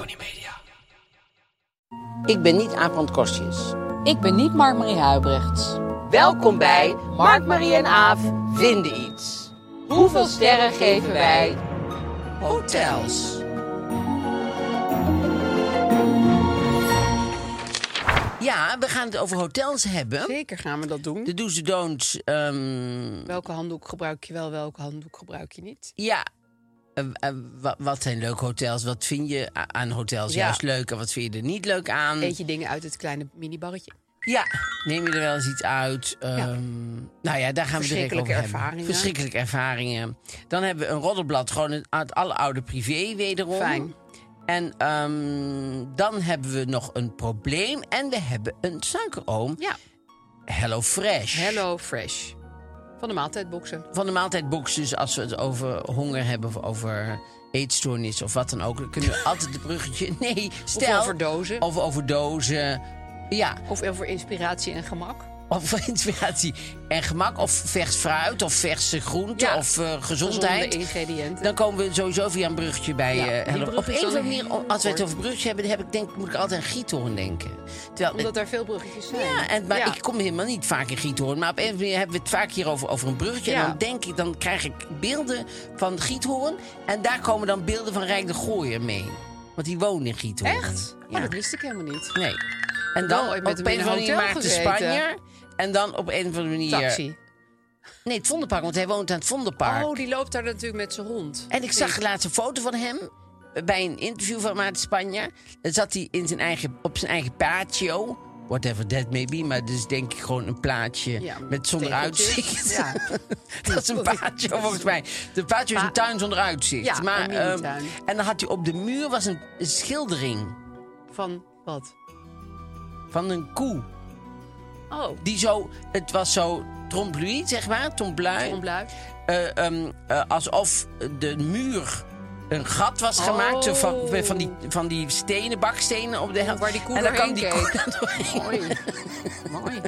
Tony Media. Ik ben niet Aaf Kostjes. Ik ben niet Mark-Marie Huibrechts. Welkom bij Mark, Marie en Aaf vinden iets. Hoeveel sterren geven wij? Hotels. Ja, we gaan het over hotels hebben. Zeker gaan we dat doen. De do's en don'ts. ehm, Welke handdoek gebruik je wel, welke handdoek gebruik je niet? ja, wat zijn leuke hotels? Wat vind je aan hotels Ja. juist leuk en wat vind je er niet leuk aan? Eet je dingen uit het kleine minibarretje? Ja, neem je er wel eens iets uit? Ehm, Nou ja, daar gaan we direct over Verschrikkelijke hebben. ervaringen. Verschrikkelijke ervaringen. Dan hebben we een roddelblad, gewoon het het alleroude privé wederom. Fijn. En ehm, dan hebben we nog een probleem. En we hebben een suikeroom. Ja. Hello Fresh. Hello Fresh. Van de maaltijdboxen. Van de maaltijdbox, dus als we het over honger hebben of over eetstoornis of wat dan ook, dan kunnen we altijd het bruggetje. Nee, stel. over dozen. Of over dozen. Ja, Of over inspiratie en gemak. Of inspiratie en gemak. Of vers fruit. Of verse groenten. Ja, Of eh, gezondheid. ingrediënten. Dan komen we sowieso via een bruggetje bij. Ja, eh, brug Op een of andere manier, als we het over bruggetjes hebben, dan heb ik, denk, moet ik altijd aan Giethoorn denken. Terwijl, Omdat daar veel bruggetjes zijn. ja, en, maar Ja. ik kom helemaal niet vaak in Giethoorn. Maar op een of andere manier hebben we het vaak hier over, over een bruggetje. En Ja. dan denk ik, dan krijg ik beelden van Giethoorn. En daar komen dan beelden van Rijk de Gooier mee. Want die woont in Giethoorn. Echt? Ja. Oh, dat wist ik helemaal niet. Nee. En dan op een hem in hotel Maarten. Spanje. En dan op een of andere manier... Taxi. Nee, het Vondelpark, want hij woont aan het Vondelpark. Oh, die loopt daar natuurlijk met zijn hond. En ik zag laatst een foto van hem bij een interview van Maarten Spanje. Dan zat hij in zijn eigen, op zijn eigen patio. Whatever that may be, maar dus denk ik gewoon een plaatje Ja, met zonder tegeltjes. uitzicht. Ja. dat is een patio volgens mij. De patio is een tuin zonder uitzicht. Ja, maar, een mini-tuin. en dan had hij op de muur was een, een schildering Van wat? van een koe. Oh, Die zo, het was zo trompe-l'œil, zeg maar, onbluik. eh, ehm, eh, alsof de muur een gat was Oh. gemaakt. Van, van, die, van die stenen, bakstenen op de helft. Waar die koe en dan kwam doorheen die koe keek. Mooi. Mooi.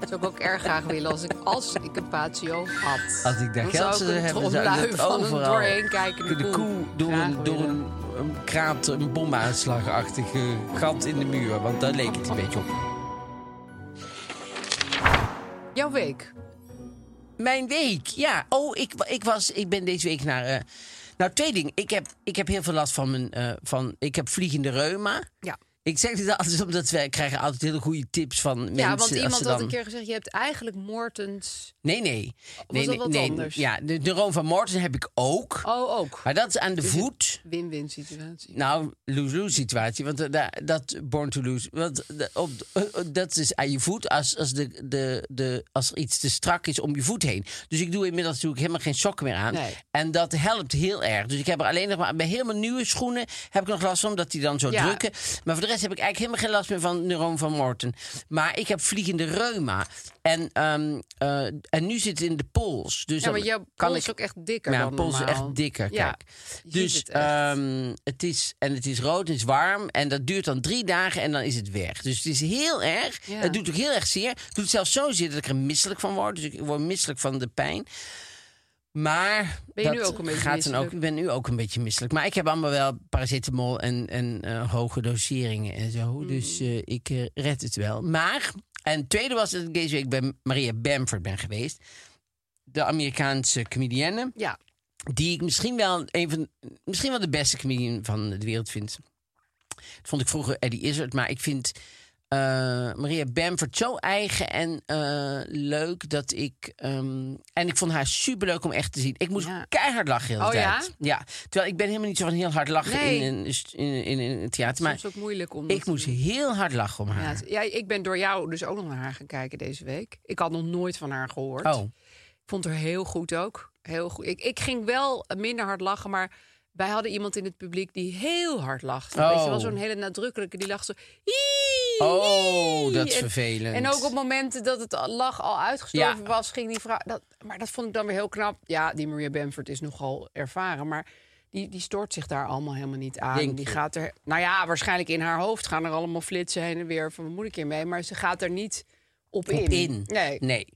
Dat zou ik ook erg graag willen als ik, als ik een patio had. Als ik daar Dan geld zou hebben, zou ik dat overal... doorheen kijkende de koe koe door, een, door een, een kraat, een bomaanslagachtige gat in de muur. Want daar leek het een beetje op. Jouw week. Mijn week, ja. Oh, ik, ik, was, ik ben deze week naar... eh, nou, twee dingen. Ik heb, ik heb heel veel last van mijn... eh, van, ik heb vliegende reuma. Ja. Ik zeg dit altijd omdat wij krijgen altijd hele goede tips van mensen. Ja, want iemand had een keer gezegd, je hebt eigenlijk Mortens... Nee, nee. nee, dat nee, wat nee. anders? Ja, de neuroon van Morten heb ik ook. Oh, ook. Maar dat is aan de Dus voet. Win-win situatie. Nou, lose-lose situatie. Want eh, daar- dat born to lose. Want de- op, eh, dat is aan je voet als, als, de, de, de, als er iets te strak is om je voet heen. Dus ik doe inmiddels natuurlijk helemaal geen sokken meer aan. Nee. En dat helpt heel erg. Dus ik heb er alleen nog maar bij helemaal nieuwe schoenen heb ik nog last van, omdat die dan zo Ja. drukken. Maar voor de rest heb ik eigenlijk helemaal geen last meer van neuroon van Morten. Maar ik heb vliegende reuma. En, ehm, eh, en nu zit het in de pols. Dus Ja, maar jouw kan pols is ook echt dikker ja, mijn pols is echt dikker. Ja, Kijk. je Dus het ehm, het is en het is rood, het is warm en dat duurt dan drie dagen en dan is het weg. Dus het is heel erg. Ja. Het doet ook heel erg zeer. Het doet zelfs zo zeer dat ik er misselijk van word. Dus ik word misselijk van de pijn. Maar Ben je dat nu ook een beetje gaat dan ook. misselijk? Ik ben nu ook een beetje misselijk. Maar ik heb allemaal wel paracetamol en, en eh, hoge doseringen en zo. Mm. Dus eh, ik eh, red het wel. Maar, en het tweede was dat ik deze week bij Maria Bamford ben geweest. De Amerikaanse comedienne. Ja, die ik misschien wel een van, misschien wel de beste comedian van de wereld vind. Dat vond ik vroeger Eddie Izzard, maar ik vind eh, Maria Bamford zo eigen en eh, leuk dat ik. ehm, en ik vond haar superleuk om echt te zien. Ik moest Ja. keihard lachen de hele Oh, tijd. ja? Terwijl ik ben helemaal niet zo van heel hard lachen Nee. in, een, in, in, in een theater. Maar Soms ook moeilijk om. ik moest heel hard lachen om Ja, haar. het- ja, ik ben door jou dus ook nog naar haar gaan kijken deze week. Ik had nog nooit van haar gehoord. Oh, Ik vond haar heel goed ook. Heel goed. Ik, ik ging wel minder hard lachen, maar wij hadden iemand in het publiek die heel hard lachte. Weet je wel, Oh. zo'n hele nadrukkelijke, die lacht zo... Oh, dat is En- vervelend. En ook op momenten dat het lach al uitgestorven Ja. was, ging die vrouw... Dat, maar dat vond ik dan weer heel knap. Ja, die Maria Bamford is nogal ervaren, maar... Die, die stoort zich daar allemaal helemaal niet aan. Denk die je? gaat er, nou ja, waarschijnlijk in haar hoofd gaan er allemaal flitsen heen en weer van wat moet ik hiermee, maar ze gaat er niet op in. op in. Nee. nee.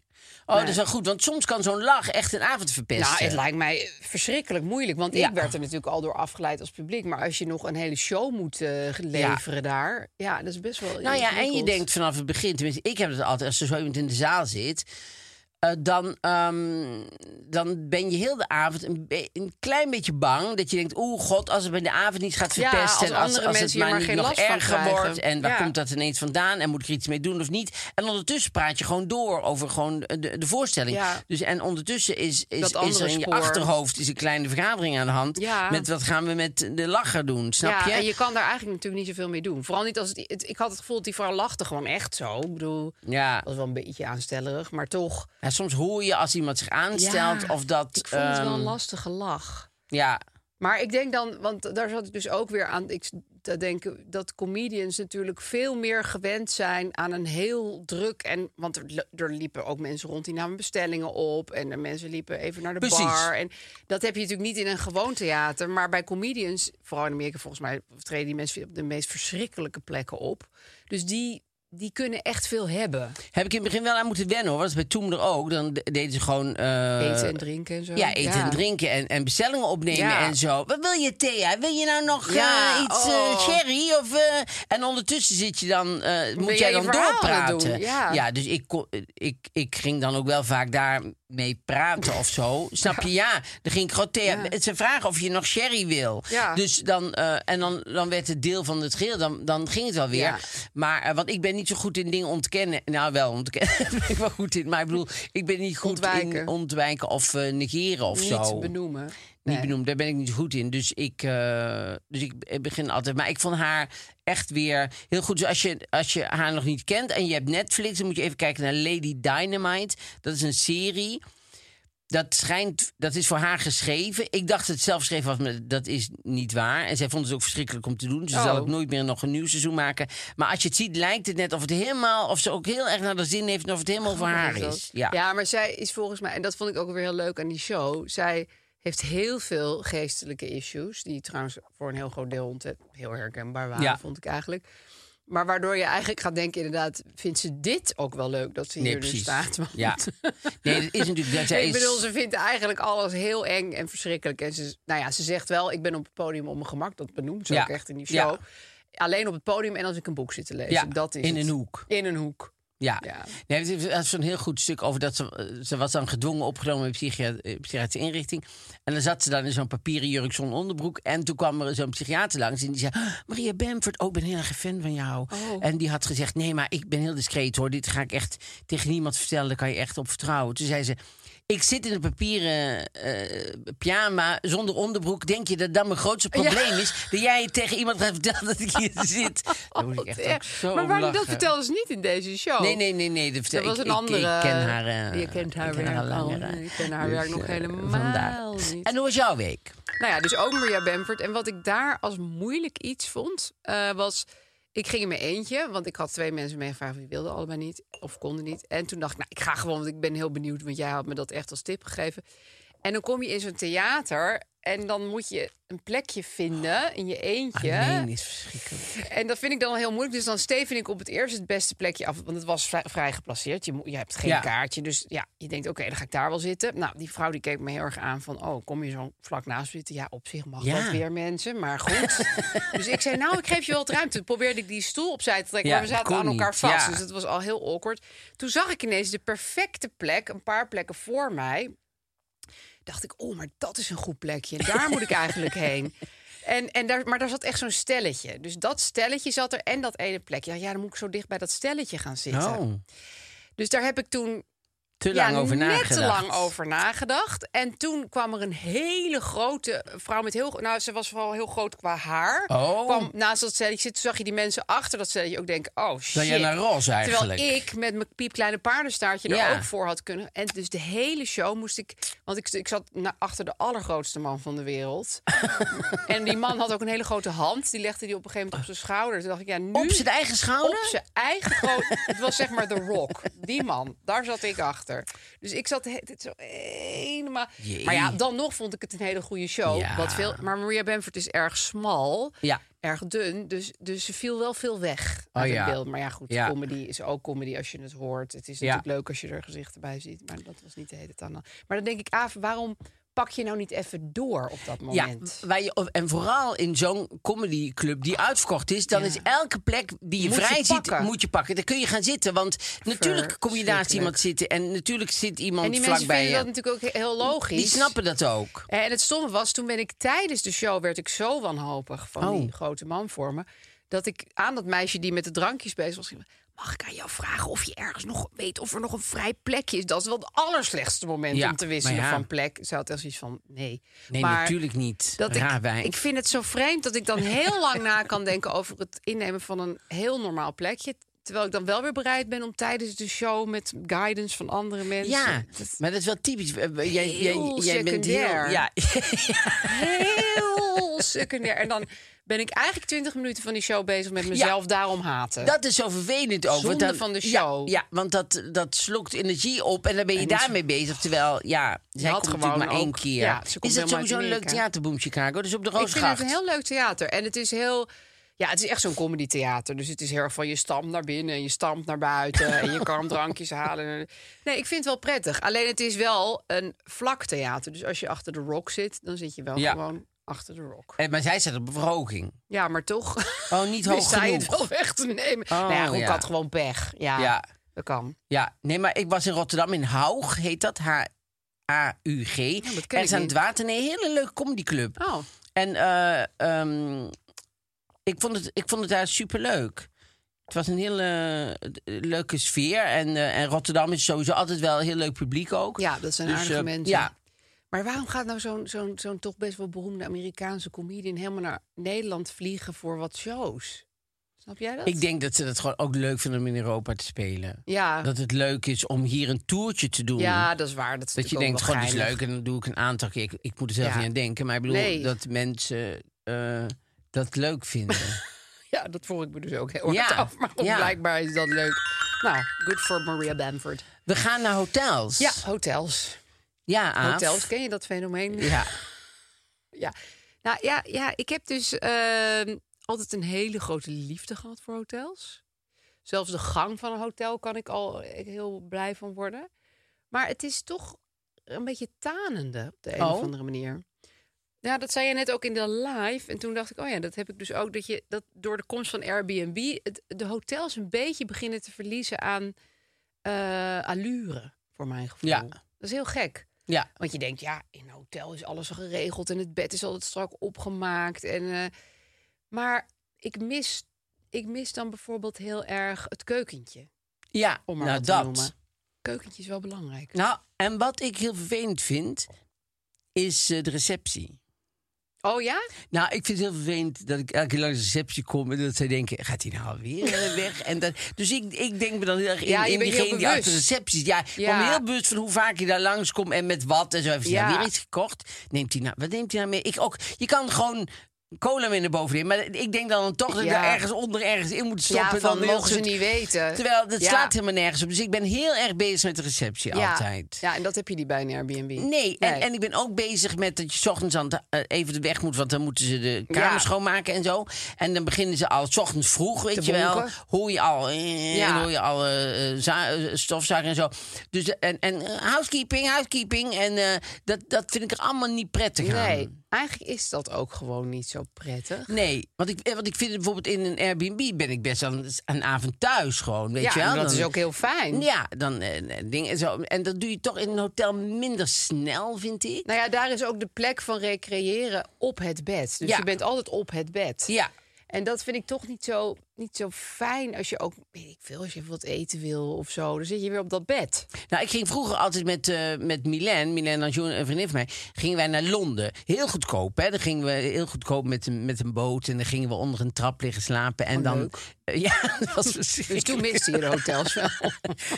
Oh, dat is wel goed, want soms kan zo'n lach echt een avond verpesten. Nou, het lijkt mij verschrikkelijk moeilijk. Want Ja. ik werd er natuurlijk al door afgeleid als publiek. Maar als je nog een hele show moet eh, leveren daar... Ja, dat is best wel Nou ja, en je denkt vanaf het begin, tenminste, ik heb het altijd, als er zo iemand in de zaal zit, eh, dan, ehm, dan ben je heel de avond een, een klein beetje bang. Dat je denkt, oeh god, als het bij de avond niet gaat Ja, verpesten. als en als, als mensen het maar, niet nog erger wordt. En waar Ja. komt dat ineens vandaan? En moet ik er iets mee doen of niet? En ondertussen praat je gewoon door over gewoon de, de voorstelling. Ja. Dus, en ondertussen is, is, is er in je spoor. achterhoofd is een kleine vergadering aan de hand. Met wat gaan we met de lacher doen, snap ja, je? en je kan daar eigenlijk natuurlijk niet zoveel mee doen. Vooral niet als het, het- Ik had het gevoel dat die vrouw lachte gewoon echt zo. Ik bedoel, Ja. dat was wel een beetje aanstellerig, maar toch. Soms hoor je als iemand zich aanstelt Ja, of dat. Ik vond het wel een ehm, lastige lach. Ja, Maar ik denk dan, want daar zat ik dus ook weer aan ik, te denken dat comedians natuurlijk veel meer gewend zijn aan een heel druk en want er, er liepen ook mensen rond die namen bestellingen op en de mensen liepen even naar de Precies. bar en dat heb je natuurlijk niet in een gewoon theater, maar bij comedians, vooral in Amerika volgens mij treden die mensen op de meest verschrikkelijke plekken op, dus die die kunnen echt veel hebben, heb ik in het begin wel aan moeten wennen hoor. Dat is bij Toemler ook. Dan de- deden ze gewoon. eh, eten en drinken en zo. Ja, eten en drinken en, en bestellingen opnemen Ja. en zo. Wat wil je, Thea? Wil je nou nog Ja, eh, iets oh. eh, sherry? Of, en ondertussen zit je dan, moet jij dan doorpraten. ja. dus ik, ik, ik ging dan ook wel vaak daarmee praten of zo. Snap je? Ja, dan ging ik gewoon Thea. Ze vragen of je nog sherry wil. Ja. Dus dan, en dan, dan werd het deel van het geheel. Dan, dan ging het wel weer. Maar, want ik ben niet zo goed in dingen ontkennen. Nou, wel ontkennen ben ik wel goed in. Maar ik bedoel, ik ben niet goed in Ontwijken. of eh, negeren of niet zo. benoemen. Niet Nee. benoemd, daar ben ik niet goed in. Dus ik, eh, dus ik begin altijd. Maar ik vond haar echt weer heel goed. Dus als je, als je haar nog niet kent en je hebt Netflix, dan moet je even kijken naar Lady Dynamite. Dat is een serie. Dat schijnt, dat is voor haar geschreven. Ik dacht dat het zelf geschreven was, maar dat is niet waar. En zij vond het ook verschrikkelijk om te doen. Ze Oh. zal ook nooit meer nog een nieuw seizoen maken. Maar als je het ziet, lijkt het net of het helemaal, of ze ook heel erg naar de zin heeft en of het helemaal voor haar is. Ja. ja, maar zij is volgens mij, en dat vond ik ook weer heel leuk aan die show. Zij heeft heel veel geestelijke issues, die trouwens voor een heel groot deel heel herkenbaar waren, Ja. vond ik eigenlijk. Maar waardoor je eigenlijk gaat denken, inderdaad, vindt ze dit ook wel leuk dat ze hier nu staat? Want- Ja. Nee, dat is natuurlijk. Dat zij ik is, bedoel, ze vindt eigenlijk alles heel eng en verschrikkelijk. En ze, nou ja, ze zegt wel, ik ben op het podium op mijn gemak. Dat benoemt ze Ja. ook echt in die show. Ja. Alleen op het podium en als ik een boek zit te lezen. Ja, dat is in het. een hoek. In een hoek. Ja. Ja. Nee, het is- zo'n heel goed stuk over dat ze, eh, ze was dan gedwongen opgenomen in psychia- eh, psychiatrische inrichting. En dan zat ze dan in zo'n papieren jurk zonder onderbroek. En toen kwam er zo'n psychiater langs en die zei: "Ah, Maria Bamford, oh, ik ben heel erg een fan van jou. Oh. En die had gezegd: Nee, maar ik ben heel discreet hoor. Dit ga ik echt tegen niemand vertellen. Daar kan je echt op vertrouwen. Toen zei ze. Ik zit in een papieren eh, pyjama zonder onderbroek. Denk je dat dat mijn grootste probleem is? Dat jij tegen iemand gaat vertellen dat ik hier zit? Dan moet ik echt ook zo maar waarom dat vertelde ze niet in deze show? Nee, nee, nee, nee. Dat, vertel- Dat was ik, een ik- andere. Ik, ken haar. eh, je kent haar ken werk haar al. Ik ken haar dus, werk nog eh, helemaal vandaar. niet. En hoe was jouw week? Nou ja, dus ook Maria Bamford. En wat ik daar als moeilijk iets vond, eh, was... Ik ging in mijn eentje, want ik had twee mensen meegevraagd... die wilden allebei niet of konden niet. En toen dacht ik, nou, ik ga gewoon, want ik ben heel benieuwd... want jij had me dat echt als tip gegeven. En dan kom je in zo'n theater... en dan moet je een plekje vinden in je eentje. Alleen is verschrikkelijk. En dat vind ik dan heel moeilijk. Dus dan steven ik op het eerst het beste plekje af. Want het was vrij, vrij geplaceerd. Je, je hebt geen Ja. kaartje. Dus ja, je denkt, oké, dan ga ik daar wel zitten. Nou, die vrouw die keek me heel erg aan van... oh, kom je zo vlak naast zitten? Ja, op zich mag Ja. dat weer, mensen. Maar goed. dus ik zei, nou, ik geef je wel wat ruimte. Toen probeerde ik die stoel opzij te trekken. Ja, maar we zaten aan elkaar niet. vast. Dus het was al heel awkward. Toen zag ik ineens de perfecte plek. Een paar plekken voor mij dacht ik, oh, maar dat is een goed plekje. Daar moet ik eigenlijk heen. En, en daar, maar daar zat echt zo'n stelletje. Dus dat stelletje zat er en dat ene plekje. Ja, ja, dan moet ik zo dicht bij dat stelletje gaan zitten. Oh, Dus daar heb ik toen te lang ja, over net nagedacht. te lang over nagedacht. En toen kwam er een hele grote vrouw met heel... Nou, ze was vooral heel groot qua haar. Oh. Kwam naast dat stelletje zitten. Zag je die mensen achter dat stelletje ook denken... Oh, shit. Eigenlijk. Terwijl ik met mijn piepkleine paardenstaartje er Ja. ook voor had kunnen. En dus de hele show moest ik... Want ik, ik zat na, achter de allergrootste man van de wereld. en die man had ook een hele grote hand. Die legde die op een gegeven moment op zijn schouder. Toen dacht ik, ja, nu... Op zijn eigen schouder? Op zijn eigen groot. Het was zeg maar The Rock. Die man. Daar zat ik achter. Dus ik zat he- dit zo helemaal. Jee. Maar ja, dan nog vond ik het een hele goede show. Ja. Wat veel, maar Maria Bamford is erg smal. Ja. Erg dun. Dus, dus ze viel wel veel weg uit Oh het ja. beeld. Maar ja, goed. Ja. Comedy is ook comedy als je het hoort. Het is natuurlijk leuk als je er gezichten bij ziet. Maar dat was niet de hele tijd. Maar dan denk ik, Aaf, waarom pak je nou niet even door op dat Ja, moment? waar je, of- en vooral in zo'n comedyclub die uitverkocht is, dan Ja. is elke plek die je Moet je vrij ziet, moet je pakken. Dan kun je gaan zitten, want natuurlijk kom je naast iemand zitten en natuurlijk zit iemand En die mensen vlakbij vinden je. dat natuurlijk ook heel logisch. Die snappen dat ook. En het stomme was, toen ben ik tijdens de show werd ik zo wanhopig van Oh. die grote man voor me. Dat ik aan dat meisje die met de drankjes bezig was. Mag ik aan jou vragen of je ergens nog weet of er nog een vrij plekje is? Dat is wel het allerslechtste moment Ja, om te wisselen ja. van plek. Ze had echt zoiets van nee. Nee, Maar natuurlijk niet. Dat Raar ik, ik vind het zo vreemd dat ik dan heel lang na kan denken over het innemen van een heel normaal plekje. Terwijl ik dan wel weer bereid ben om tijdens de show met guidance van andere mensen. ja, Dat- maar dat is wel typisch. Jij, jij, Heel jij bent heel... secundair. Ja, heel secundair. En dan ben ik eigenlijk 20 minuten van die show bezig met mezelf daarom haten. dat is zo vervelend ook. Zonde van de show. Ja, want dat, dat slokt energie op en dan ben je En daarmee bezig. Terwijl, ja, zij had komt gewoon maar één keer. ja, is dat sowieso een leuk theaterboom Chicago? Dus op de ik vind Roosgracht. het een heel leuk theater. En het is heel... Ja, het is echt zo'n comedy theater. Dus het is heel erg van je stampt naar binnen en je stampt naar buiten. en je kan drankjes halen. Nee, ik vind het wel prettig. Alleen het is wel een vlak theater. Dus als je achter de rock zit, dan zit je wel Ja. gewoon achter de rock. Eh, Maar zij staat op verhoging. Ja, maar toch Oh, niet hoog zij het genoeg. wel weg te nemen. Oh, nou ja, goed, ik ja. had gewoon pech. Ja, Ja. dat kan. Ja, nee, maar ik was in Rotterdam in Haug, heet dat. H-A-U-G. dat ken en is aan het water. Een hele leuke comedyclub. Oh, En eh, ehm, ik, vond het, ik vond het daar superleuk. Het was een hele eh, leuke sfeer. En, eh, en Rotterdam is sowieso altijd wel een heel leuk publiek ook. ja, dat zijn Dus, aardige eh, mensen. Ja, Maar waarom gaat nou zo'n zo'n zo'n toch best wel beroemde Amerikaanse comedian helemaal naar Nederland vliegen voor wat shows? Snap jij dat? ik denk dat ze dat gewoon ook leuk vinden om in Europa te spelen. ja. Dat het leuk is om hier een toertje te doen. ja, dat is waar. Dat, is Dat je denkt, gewoon dat is leuk en dan doe ik een aantal keer. Ik, ik moet er zelf Ja. niet aan denken, maar ik bedoel Nee. dat mensen dat leuk vinden. Ja, dat vroeg ik me dus ook heel Ja. hard af. Maar Ja. blijkbaar is dat leuk. Nou, good for Maria Bamford. We gaan naar hotels. Ja, hotels. ja Aaf. Hotels, ken je dat fenomeen? Ja. Ja, nou ja, ja ik heb dus ehm, altijd een hele grote liefde gehad voor hotels. Zelfs de gang van een hotel kan ik al heel blij van worden. Maar het is toch een beetje tanende op de een Oh. of andere manier. Ja, dat zei je net ook in de live. En toen dacht ik, oh ja, dat heb ik dus ook. Dat je dat door de komst van Airbnb het, de hotels een beetje beginnen te verliezen aan eh, allure, voor mijn gevoel. Ja. Dat is heel gek. Ja. Want je denkt, ja, in een hotel is alles al geregeld en het bed is altijd strak opgemaakt. En, eh, maar ik mis, ik mis dan bijvoorbeeld heel erg het keukentje, Ja, om maar nou te dat. noemen. Keukentje is wel belangrijk. Nou, en wat ik heel vervelend vind, is eh, de receptie. Oh ja? Nou, ik vind het heel vervelend dat ik elke keer langs de receptie kom en dat zij denken, gaat hij nou alweer eh, weg? En dat, dus ik, ik denk me dan heel erg in, Ja, je in bent heel diegene die achter de bewust. receptie zit. Ja, ik Ja. ben heel bewust van hoe vaak je daar langskomt en met wat en zo. Heeft hij Ja. nou weer iets gekocht? Neemt hij nou, wat neemt hij nou mee? Ik ook, je kan gewoon cola mee naar boven nemen, maar ik denk dan toch dat Ja. daar ergens onder ergens in moet stoppen. Ja, van dan mogen ze niet weten. Terwijl dat Ja. slaat helemaal nergens op. Dus ik ben heel erg bezig met de receptie ja. altijd. Ja, en dat heb je niet bij een Airbnb. Nee, en, en ik ben ook bezig met dat je 's ochtends aan het, eh, even de weg moet, want dan moeten ze de kamer schoonmaken en zo. En dan beginnen ze al 's ochtends vroeg, weet Te je wel. Hoor je al, eh, hoor je al eh, eh, stofzuigen en zo. Dus de- en, en housekeeping, housekeeping. En dat, dat vind ik er allemaal niet prettig aan. Eigenlijk is dat ook gewoon niet zo prettig. Nee, want ik, eh, want ik vind bijvoorbeeld in een Airbnb ben ik best wel een, een avond thuis gewoon, weet ja, je wel. en dat Dan- is ook heel fijn. Ja, dan eh, dingen zo. En dat doe je toch in een hotel minder snel, vind ik. Nou ja, daar is ook de plek van recreëren op het bed. Dus Ja. je bent altijd op het bed. Ja, En dat vind ik toch niet zo, niet zo fijn als je ook, weet ik veel, als je even wat eten wil of zo. Dan zit je weer op dat bed. Nou, ik ging vroeger altijd met, eh met Milan, Milan Anjoun, een vriendin van mij, gingen wij naar Londen. Heel goedkoop, hè. Dan gingen we heel goedkoop met een, met een boot en dan gingen we onder een trap liggen slapen. En Oh, dan... Eh, ja, dat was Dus verschrikkelijk. toen miste je de hotels wel.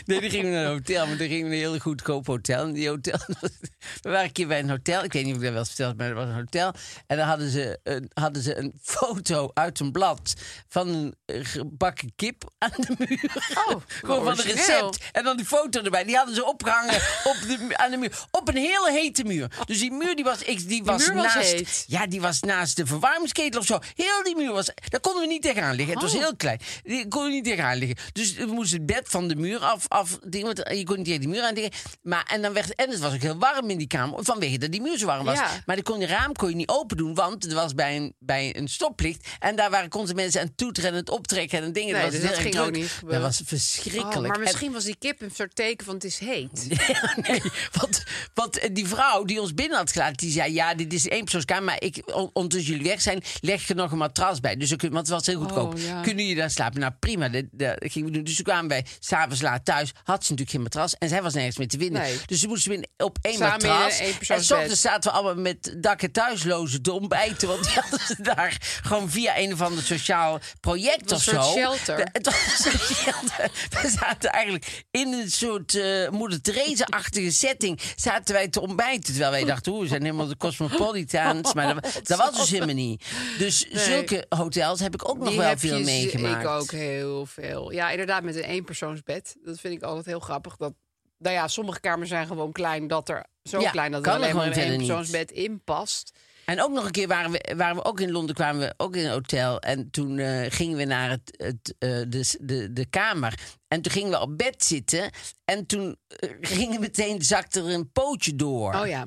Nee, die gingen we naar een hotel, maar toen gingen we naar een heel goedkoop hotel. En die hotel, we waren een keer bij een hotel, ik weet niet of ik dat wel eens verteld maar er was een hotel. En dan hadden ze een, hadden ze een foto uit een blad van een gebakken kip aan de muur. Oh, Gewoon van een origineel. recept. En dan die foto erbij. Die hadden ze opgehangen op de, aan de muur. Op een hele hete muur. Dus die muur die was, ik, die was naast. heet. Ja, die was naast de verwarmingsketel of zo. Heel die muur was. Daar konden we niet tegenaan liggen. Het was Oh. heel klein. Die konden we niet tegenaan liggen. Dus we moesten het bed van de muur af. af die, je kon niet tegen die muur aan liggen. Maar, en, dan werd, en het was ook heel warm in die kamer. Vanwege dat die muur zo warm was. Ja. Maar die kon, die raam kon je niet open doen. Want het was bij een, bij een stoplicht. En daar waren constant mensen aan het toeteren en het optrekken en dingen. Nee, was dus dat erg ging ook niet gebeuren. Dat was verschrikkelijk. Oh, maar En- misschien was die kip een soort teken van het is heet. nee, want, want eh, die vrouw die ons binnen had gelaten, die zei: Ja, dit is een éénpersoonskamer, maar ik, on- ondertussen jullie weg zijn, leg je nog een matras bij. Dus want het was heel goedkoop. Oh, ja. Kunnen jullie daar slapen? Nou, prima. Dat, dat gingen we doen. Dus toen kwamen wij s'avonds laat thuis, had ze natuurlijk geen matras en zij was nergens meer te vinden. Nee. Dus ze moesten binnen op één Samen matras. en eenpersoonsbed. s ochtends zaten we allemaal met dak- en thuislozen te ontbijten, want die hadden ze daar gewoon via een of ander sociaal project was of een shelter. De- het was een shelter. We zaten eigenlijk in een soort eh Moeder Teresa-achtige setting. Zaten wij te ontbijten. Terwijl wij dachten, oeh, we zijn helemaal de cosmopolitans. Maar dat, dat was dus helemaal niet. Dus Nee. zulke hotels heb ik ook nog Die wel veel meegemaakt. Ik ook heel veel. Ja, inderdaad, met een eenpersoonsbed. Dat vind ik altijd heel grappig. Dat, nou ja, sommige kamers zijn gewoon klein dat er zo Ja, klein dat er alleen maar een eenpersoonsbed in past. En ook nog een keer waren we, waren we ook in Londen, kwamen we ook in een hotel. En toen eh, gingen we naar het, het, eh, de, de, de kamer. En toen gingen we op bed zitten. En toen eh, ging meteen, zakte er een pootje door. Oh ja.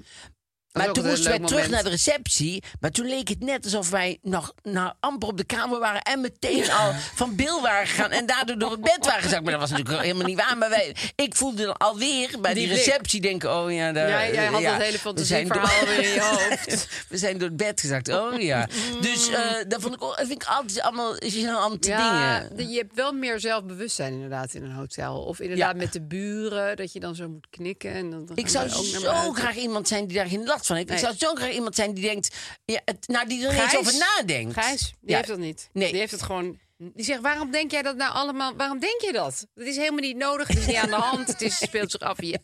Maar toen moesten wij terug naar de receptie. Maar toen leek het net alsof wij nog nou, amper op de kamer waren. En meteen al van bil waren gegaan. En daardoor door het bed waren gezakt. Maar dat was natuurlijk helemaal niet waar. Maar wij, ik voelde dan alweer bij die, receptie denken: oh ja, daar, Ja, jij had ja, dat hele fantasieverhaal weer in je hoofd. we zijn door het bed gezakt. Oh ja. Dus eh, dat, vond ik, dat vind ik altijd allemaal gênante Ja, dingen. je hebt wel meer zelfbewustzijn inderdaad in een hotel. Of inderdaad Ja. met de buren, dat je dan zo moet knikken. En dan, dan Ik zou ook zo graag iemand zijn die daar geen last van heeft. Ik zou zo graag iemand zijn die denkt... Ja, het, nou, die er niet Gijs? over nadenkt. Gijs, die Ja. heeft dat niet. Nee. Die heeft het gewoon. Die zegt: waarom denk jij dat nou allemaal? Waarom denk je dat? Dat is helemaal niet nodig. Het is niet aan de hand. Het is, speelt zich af hier.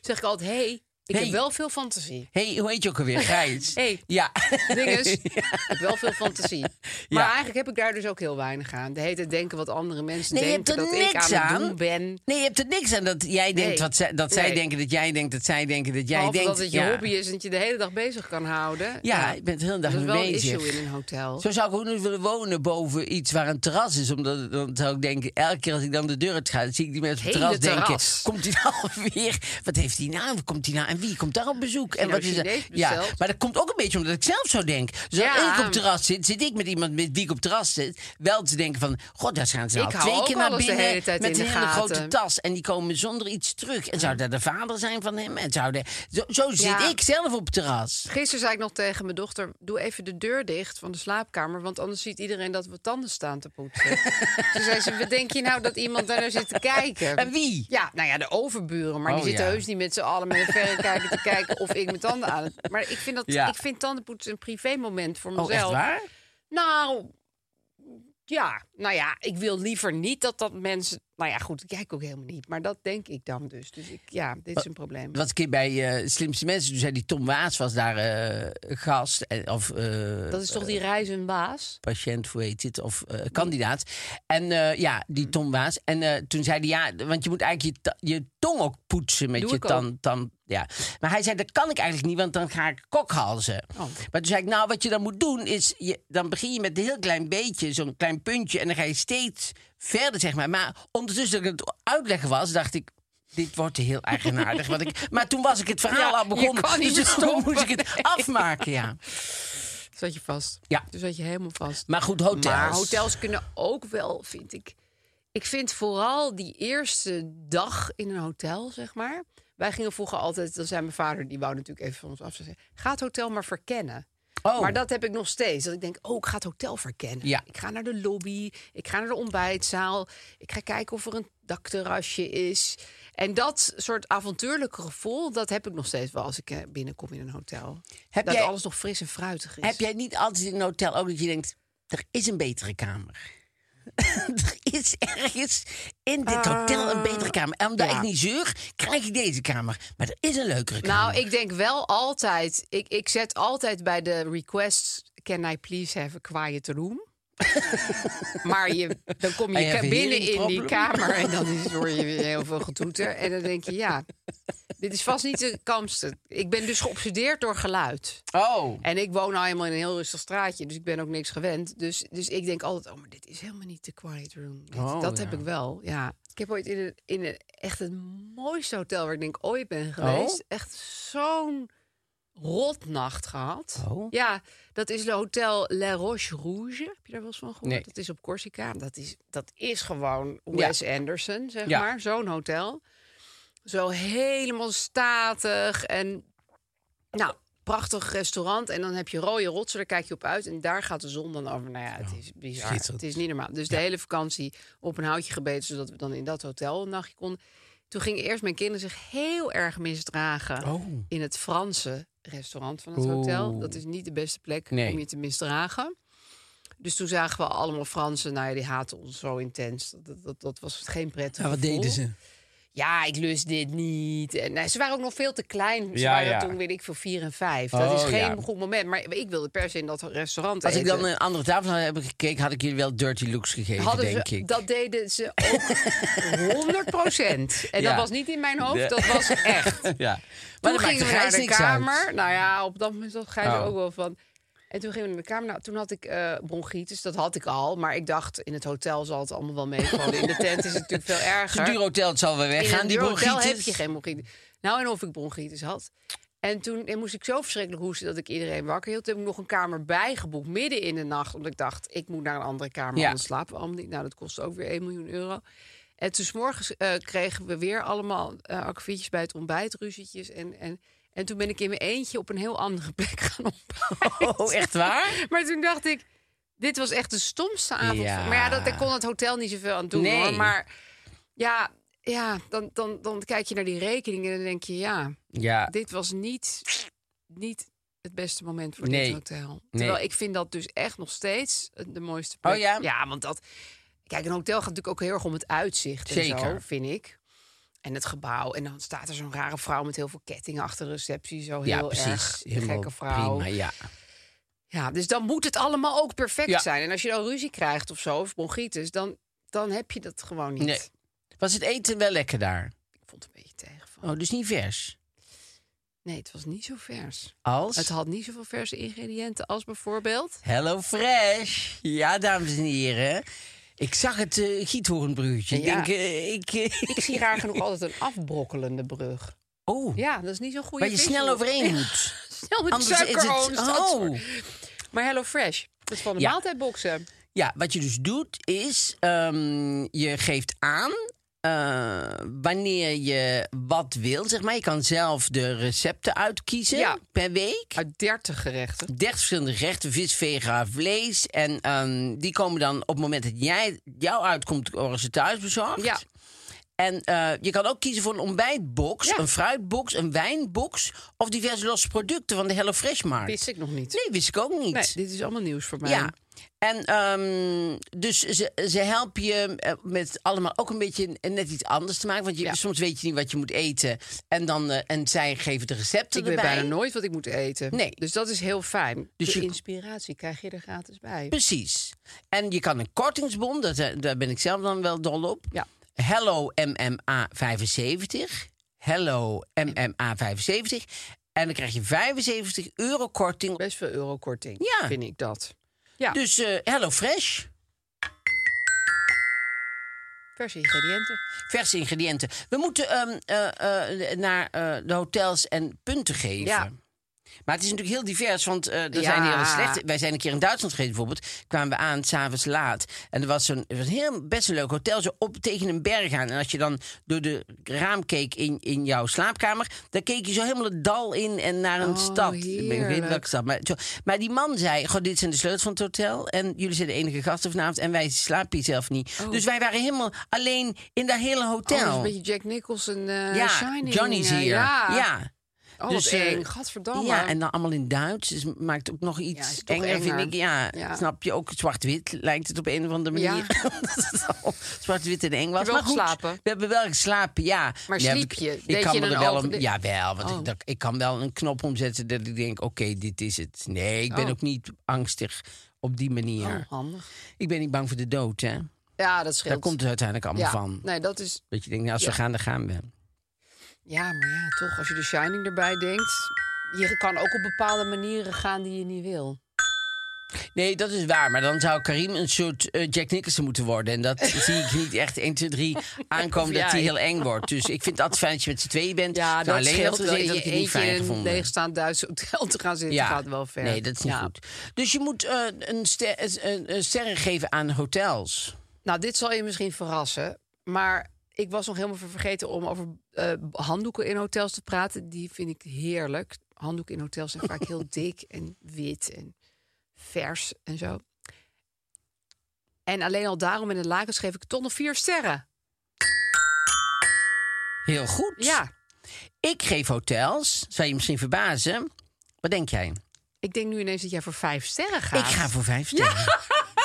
Zeg ik altijd: hey, ik Hey. heb wel veel fantasie. hey, hoe heet je ook alweer? Gijs. Hey. Ja. Ding is, ik heb wel veel fantasie. Maar Ja. eigenlijk heb ik daar dus ook heel weinig aan. De hele tijd denken wat andere mensen Nee, je hebt denken er dat ik niks aan het aan. doen ben. Nee, je hebt er niks aan dat jij denkt Nee. wat zij, dat zij Nee. denken dat jij denkt dat zij denken dat jij Behalve denkt. dat het je ja. hobby is en dat je de hele dag bezig kan houden. Ja, je bent de hele dag dat is wel een bezig. issue in een hotel. Zo zou ik ook niet willen wonen boven iets waar een terras is. Omdat dan zou ik denken, elke keer als ik dan de deur uit ga, dan zie ik die mensen op het terras denken. Komt hij nou weer? Wat heeft hij nou? Komt hij nou? En wie komt daar op bezoek? En nou wat is? Chinees Ja, maar dat komt ook een beetje omdat ik zelf zo denk. Dus als Ja. ik op terras zit, zit ik met iemand met wie ik op terras zit, wel te denken van, god, daar gaan ze al hou twee keer naar binnen hele met in een hele grote tas en die komen zonder iets terug. En zou dat de vader zijn van hem? En zou de, zo, zo zit Ja. ik zelf op het terras. Gisteren zei ik nog tegen mijn dochter: Doe even de deur dicht van de slaapkamer. Want anders ziet iedereen dat we tanden staan te poetsen. Toen zei ze: Wat denk je nou dat iemand daar naar zit te kijken? En wie? Ja, nou ja, de overburen. Maar Oh, die zitten ja. heus niet met z'n allen met een verrekijker te kijken of ik mijn tanden aan het. Maar ik vind, dat, Ja. ik vind tandenpoetsen een privémoment voor Oh, mezelf. echt waar? Nou, ja, nou ja, ik wil liever niet dat dat mensen. Nou ja, goed, ik kijk ook helemaal niet. Maar dat denk ik dan dus. Dus ik, ja, dit is een probleem. was een keer bij eh, Slimste Mensen. Toen zei die Tom Waas was daar eh, gast. eh, Of eh, Dat is toch die reizenbaas? patiënt, hoe heet het? Of eh, kandidaat. En eh, ja, die Tom Waas. En eh, toen zei hij ja, want je moet eigenlijk je, tong ook poetsen met Doe je ik tand. tand ja. Maar hij zei dat kan ik eigenlijk niet, want dan ga ik kokhalzen. Oh. Maar toen zei ik nou, wat je dan moet doen is, je, dan begin je met een heel klein beetje, zo'n klein puntje. En dan ga je steeds verder, zeg maar. Maar ondertussen dat ik het uitleggen was, dacht ik, Dit wordt heel eigenaardig. Wat ik, maar toen was ik het verhaal Ja, al je begonnen. kan niet dus toen moest ik het afmaken, ja. Zat je vast? Ja. Toen zat je helemaal vast. Maar goed, hotels. Maar hotels kunnen ook wel, vind ik. Ik vind vooral die eerste dag in een hotel, zeg maar. Wij gingen vroeger altijd, dan zei mijn vader, die wou natuurlijk even van ons af. Zeggen, ga het hotel maar verkennen. Oh. Maar dat heb ik nog steeds. Dat ik denk, oh, ik ga het hotel verkennen. Ja. Ik ga naar de lobby, ik ga naar de ontbijtzaal. Ik ga kijken of er een dakterrasje is. En dat soort avontuurlijke gevoel, dat heb ik nog steeds wel als ik eh, binnenkom in een hotel. Heb dat jij- alles nog fris en fruitig is. Heb jij niet altijd in een hotel ook dat je denkt... er is een betere kamer? er is ergens in dit hotel een betere kamer. En omdat ja. ik niet zeur, krijg ik deze kamer. Maar er is een leukere kamer. Nou, ik denk wel altijd. Ik, ik zet altijd bij de request. Can I please have a quiet room? maar je, dan kom je binnen in die kamer en dan is, hoor je weer heel veel getoeter. En dan denk je, ja, dit is vast niet de kalmste. Ik ben dus geobsedeerd door geluid. Oh. En ik woon nou helemaal in een heel rustig straatje, dus ik ben ook niks gewend. Dus, dus ik denk altijd, oh, maar dit is helemaal niet de quiet room. Dit- Oh, dat ja. heb ik wel, ja. Ik heb ooit in een, in een echt het mooiste hotel waar ik denk ooit ben geweest. Oh? Echt zo'n rotnacht gehad. Oh. Ja, dat is het hotel La Roche Rouge. Heb je daar wel eens van gehoord? Nee. Dat is op Corsica. Dat is, dat is gewoon Wes Anderson, zeg Ja. maar. Zo'n hotel. Zo helemaal statig en nou, prachtig restaurant. En dan heb je rode rotsen, daar kijk je op uit. En daar gaat de zon dan over. Nou ja, het is bizar. schitterend. Het is niet normaal. Dus de hele vakantie op een houtje gebeten... zodat we dan in dat hotel een nachtje konden. Toen gingen eerst mijn kinderen zich heel erg misdragen... Oh. in het Franse restaurant van het Oeh. hotel. Dat is niet de beste plek Nee. om je te misdragen. Dus toen zagen we allemaal Fransen. Nou ja, die haten ons zo intens. Dat, dat, dat was geen prettig Ja, wat gevoel. deden ze? Ja, ik lust dit niet. En nee, ze waren ook nog veel te klein. Ze Ja, waren ja. toen, weet ik veel, vier en vijf. Dat is Oh, geen ja. goed moment. Maar ik wilde per se in dat restaurant Als ik dan een andere tafel had hebben gekeken, had ik jullie wel dirty looks gegeven, Hadden denk ze, ik. Dat deden ze ook 100 procent. En Ja. dat was niet in mijn hoofd, dat was echt. ja. Toen Maar dat gingen maakt we naar Gijs de kamer. uit. Nou ja, op dat moment ga je er Oh. ook wel van. En toen gingen we naar de kamer. Nou, toen had ik eh, bronchitis. Dat had ik al. Maar ik dacht, in het hotel zal het allemaal wel meevallen. In de tent is het natuurlijk veel Het erger. een duur hotel, het zal wel weggaan, die bronchitis. heb je geen bronchitis. Nou, en of ik bronchitis had. En toen en moest ik zo verschrikkelijk hoesten dat ik iedereen wakker hield. Toen heb ik nog een kamer bijgeboekt, midden in de nacht. Omdat ik dacht, ik moet naar een andere kamer, Ja. anders slapen we allemaal niet. Nou, dat kostte ook weer 1 miljoen euro. En toen 's morgens eh, kregen we weer allemaal akkefietjes bij het ontbijt, ruzietjes. En, en, en toen ben ik in mijn eentje op een heel andere plek gaan ontbijten. Oh, echt waar? Maar toen dacht ik, dit was echt de stomste avond. Ja. Maar ja, dat, daar kon het hotel niet zoveel aan doen. Nee. Hoor. Maar ja, ja dan, dan, dan kijk je naar die rekening en dan denk je... ja, Ja, dit was niet, niet het beste moment voor Nee. dit hotel. Terwijl Nee. ik vind dat dus echt nog steeds de mooiste plek. Oh ja? Ja, want dat... Kijk, een hotel gaat natuurlijk ook heel erg om het uitzicht en zo, vind ik. En het gebouw. En dan staat er zo'n rare vrouw met heel veel kettingen achter de receptie. Zo heel ja precies. erg Helemaal gekke vrouw. Prima, ja. Ja, dus dan moet het allemaal ook perfect Ja. zijn. En als je dan ruzie krijgt of zo, of bronchitis, dan, dan heb je dat gewoon niet. Nee. Was het eten wel lekker daar? Ik vond het een beetje tegenvallen. Oh, dus niet vers? Nee, het was niet zo vers. Als? Het had niet zoveel verse ingrediënten als bijvoorbeeld... Hello Fresh. Ja, dames en heren. Ik zag het uh, giethoornbruggetje. Ik denk, eh, ik... eh, Ik zie raar genoeg altijd een afbrokkelende brug. oh, Ja, dat is niet zo'n goede waar je snel overheen moet. Snel met Anders is het... Oh. Maar Hello Fresh, dat is van de Ja. maaltijdboxen. Ja, wat je dus doet is, ehm, je geeft aan eh, wanneer je wat wil, zeg maar. Je kan zelf de recepten uitkiezen Ja. per week. Uit 30 gerechten. 30 verschillende gerechten, vis, vega, vlees. En ehm, die komen dan op het moment dat jij, jou uitkomt, worden ze thuis bezorgd. Ja. En eh, je kan ook kiezen voor een ontbijtbox, Ja. een fruitbox, een wijnbox... of diverse losse producten van de HelloFresh-markt. Wist ik nog niet. Nee, wist ik ook niet. Nee, dit is allemaal nieuws voor mij. Ja. En ehm, dus ze, ze helpen je eh, met allemaal ook een beetje net iets anders te maken. Want je, Ja. soms weet je niet wat je moet eten. En, dan, eh, en zij geven de recepten Ik weet erbij. bijna nooit wat ik moet eten. Nee. Dus dat is heel fijn. Dus de je- inspiratie krijg je er gratis bij. Precies. En je kan een kortingsbon, dat, eh, daar ben ik zelf dan wel dol op. Ja. Hello MMA 75. Hello MMA 75. En dan krijg je 75 euro korting. Best veel eurokorting, Ja. vind ik dat. Ja. Dus eh Hello Fresh. Verse ingrediënten. Verse ingrediënten. We moeten ehm, eh, eh, naar de hotels en punten geven. Ja. Maar het is natuurlijk heel divers, want eh, er Ja. zijn hele slechte... Wij zijn een keer in Duitsland geweest bijvoorbeeld. Kwamen we aan, s'avonds laat. En er was zo'n was een heel, best een leuk hotel, zo op tegen een berg aan. En als je dan door de raam keek in, in jouw slaapkamer... dan keek je zo helemaal het dal in en naar een Oh, stad. Ik weet niet welke stad. Maar, zo, maar die man zei, goh, dit zijn de sleutels van het hotel... en jullie zijn de enige gasten vanavond en wij slapen hier zelf niet. Dus wij waren helemaal alleen in dat hele Oh, hotel. dat is een beetje Jack Nicholson, eh ja, Shining. Johnny's eh, hier. Ja. ja. Oh, Dus, dus, eh, eng. Gadverdamme. Ja, en dan allemaal in Duits. Dus maakt ook nog Ja, iets toch enger, vind ik. Ja, Ja. snap je? Ook zwart-wit lijkt het op een of andere Ja. manier. Al zwart-wit en eng was. Wel maar goed, geslapen? we hebben wel geslapen, ja. Maar Ja, sliep je? Ik, kan je me er wel een... Ja, wel. Want Oh. ik, dat- ik kan wel een knop omzetten dat ik denk, oké, dit is het. Nee, ik ben Oh. ook niet angstig op die manier. Oh, handig. Ik ben niet bang voor de dood, hè. Ja, dat scheelt. Daar komt het uiteindelijk allemaal ja. van. Nee, dat is... Dat je denkt, nou, als we Ja. gaan, dan gaan we. Ja, maar ja, toch, als je de Shining erbij denkt... Je kan ook op bepaalde manieren gaan die je niet wil. Nee, dat is waar. Maar dan zou Karim een soort eh, Jack Nicholson moeten worden. En dat zie ik niet echt 1, 2, 3 aankomen dat hij heel eng wordt. Dus ik vind het altijd fijn dat je met z'n tweeën bent. Ja, Nou, dat alleen scheelt dat je ik het niet eentje fijn in een gevonden. leegstaand Duits hotel te gaan zitten gaat wel ver. Nee, dat is niet Ja. goed. Dus je moet eh, een, ster, een, een sterren geven aan hotels. Nou, dit zal je misschien verrassen. Maar ik was nog helemaal vergeten om over eh, handdoeken in hotels te praten. Die vind ik heerlijk. Handdoeken in hotels zijn vaak heel dik en wit en vers en zo. En alleen al daarom in de lakens geef ik toch nog vier sterren. Heel goed. Ja, Ik geef hotels. Zou je misschien verbazen. Wat denk jij? ik denk nu ineens dat jij voor vijf sterren gaat. Ik ga voor vijf sterren.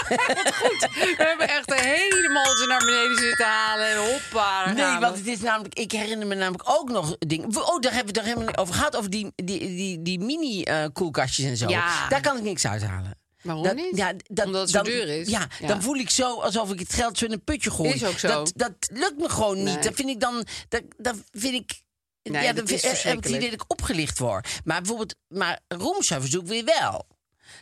We hebben echt helemaal ze naar beneden zitten halen en hoppa. Nee, gaan want het is namelijk, ik herinner me namelijk ook nog dingen. Oh, daar hebben we het helemaal niet over gehad. Over die, die, die, die mini-koelkastjes en zo. Ja. Daar kan ik niks uithalen. Waarom Dat- niet? ja, dat, Omdat het zo dan, duur is? Ja, Ja. dan voel ik zo alsof ik het geld zo in een putje gooi. Is ook zo. Dat, dat lukt me gewoon niet. Nee. Dat vind ik dan. Dat, dat vind ik. Nee, ja, dat is vind- heb ik het idee dat ik opgelicht word. Maar bijvoorbeeld, maar roomservice doe ik weer wel.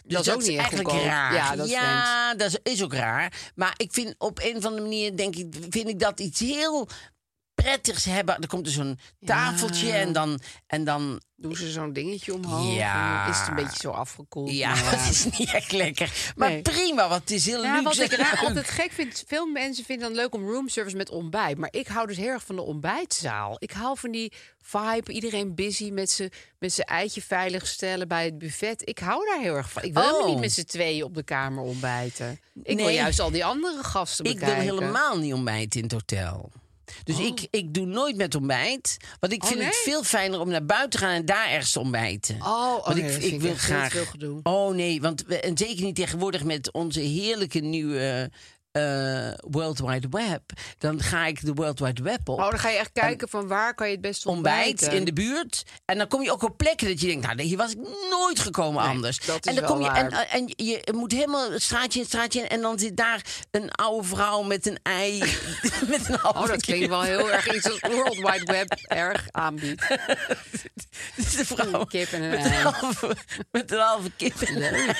Dus Dat is ook niet eigenlijk goedkoop. raar. Ja, dat is ja dat is, is ook raar. Maar ik vind op een of andere manier denk ik, vind ik dat iets heel prettigs hebben. Er komt er zo'n tafeltje Ja. en dan, en dan Doen ze zo'n dingetje omhoog? Ja. Is het een beetje zo afgekoeld? ja, Nou het is niet echt lekker. Maar Nee. prima, want het is heel Ja, wat luxe. ik altijd gek vind, veel mensen vinden dan leuk om roomservice met ontbijt. Maar ik hou dus heel erg van de ontbijtzaal. Ik hou van die vibe, iedereen busy met zijn met eitje veilig stellen bij het buffet. Ik hou daar heel erg van. Ik wil Oh. niet met z'n tweeën op de kamer ontbijten. Ik wil juist al die andere gasten Ik wil bekijken. helemaal niet ontbijten in het hotel. Dus ik, ik doe nooit met ontbijt. Want ik Oh, vind het veel fijner om naar buiten te gaan en daar ergens te ontbijten. Oh, oh want nee, vind ik echt veel te veel. Oh nee, want we, en zeker niet tegenwoordig met onze heerlijke nieuwe eh World Wide Web. Dan ga ik de World Wide Web op. Oh, dan ga je echt kijken van waar kan je het best ontbijt ontbijten. in de buurt. En dan kom je ook op plekken dat je denkt, nou, hier was ik nooit gekomen Nee, anders. dat en dan kom je en, waar. en je moet helemaal straatje in straatje in en dan zit daar een oude vrouw met een ei met een halve Oh, dat klinkt wel heel erg iets dat World Wide Web erg aanbiedt. Dus de vrouw Een kip en een met, ei. een halve, met een halve kip en.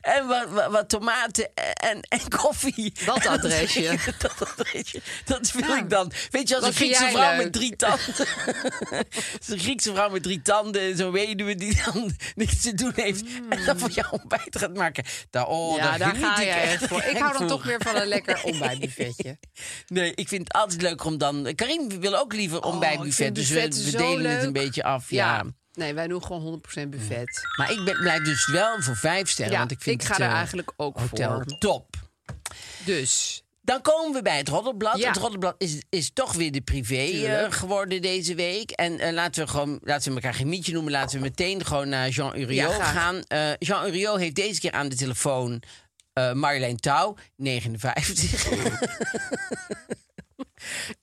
En wat, wat, wat tomaten en, en koffie. Dat adresje. dat adresje. Dat wil Ja. ik dan. Weet je, als Wat een Griekse vrouw leuk? met drie tanden. Een Griekse vrouw met drie tanden en zo'n weduwe die dan niks te doen heeft. En dan voor jou ontbijt gaat maken. Daar, oh, ja, daar ga ik je echt voor. Ik hou dan voor. toch weer van een lekker ontbijtbuffetje. Nee, ik vind het altijd leuker om dan... Karim wil ook liever Oh, ontbijtbuffet. vind Dus we, delen het een beetje af. Ja. Ja. Nee, wij doen gewoon 100% buffet. Maar ik ben, blijf dus wel voor vijf sterren. Ja, want ik, vind ik ga het, er eh, eigenlijk ook hotel voor. top. Dus, Dan komen we bij het Roddelblad. Ja. Het Roddelblad is, is toch weer de privé eh, geworden deze week. En eh, laten we gewoon, laten we elkaar geen mietje noemen. Laten we meteen gewoon naar Jean Uriot Ja, gaan. Eh, Jean Uriot heeft deze keer aan de telefoon Marjolein Touw, 59.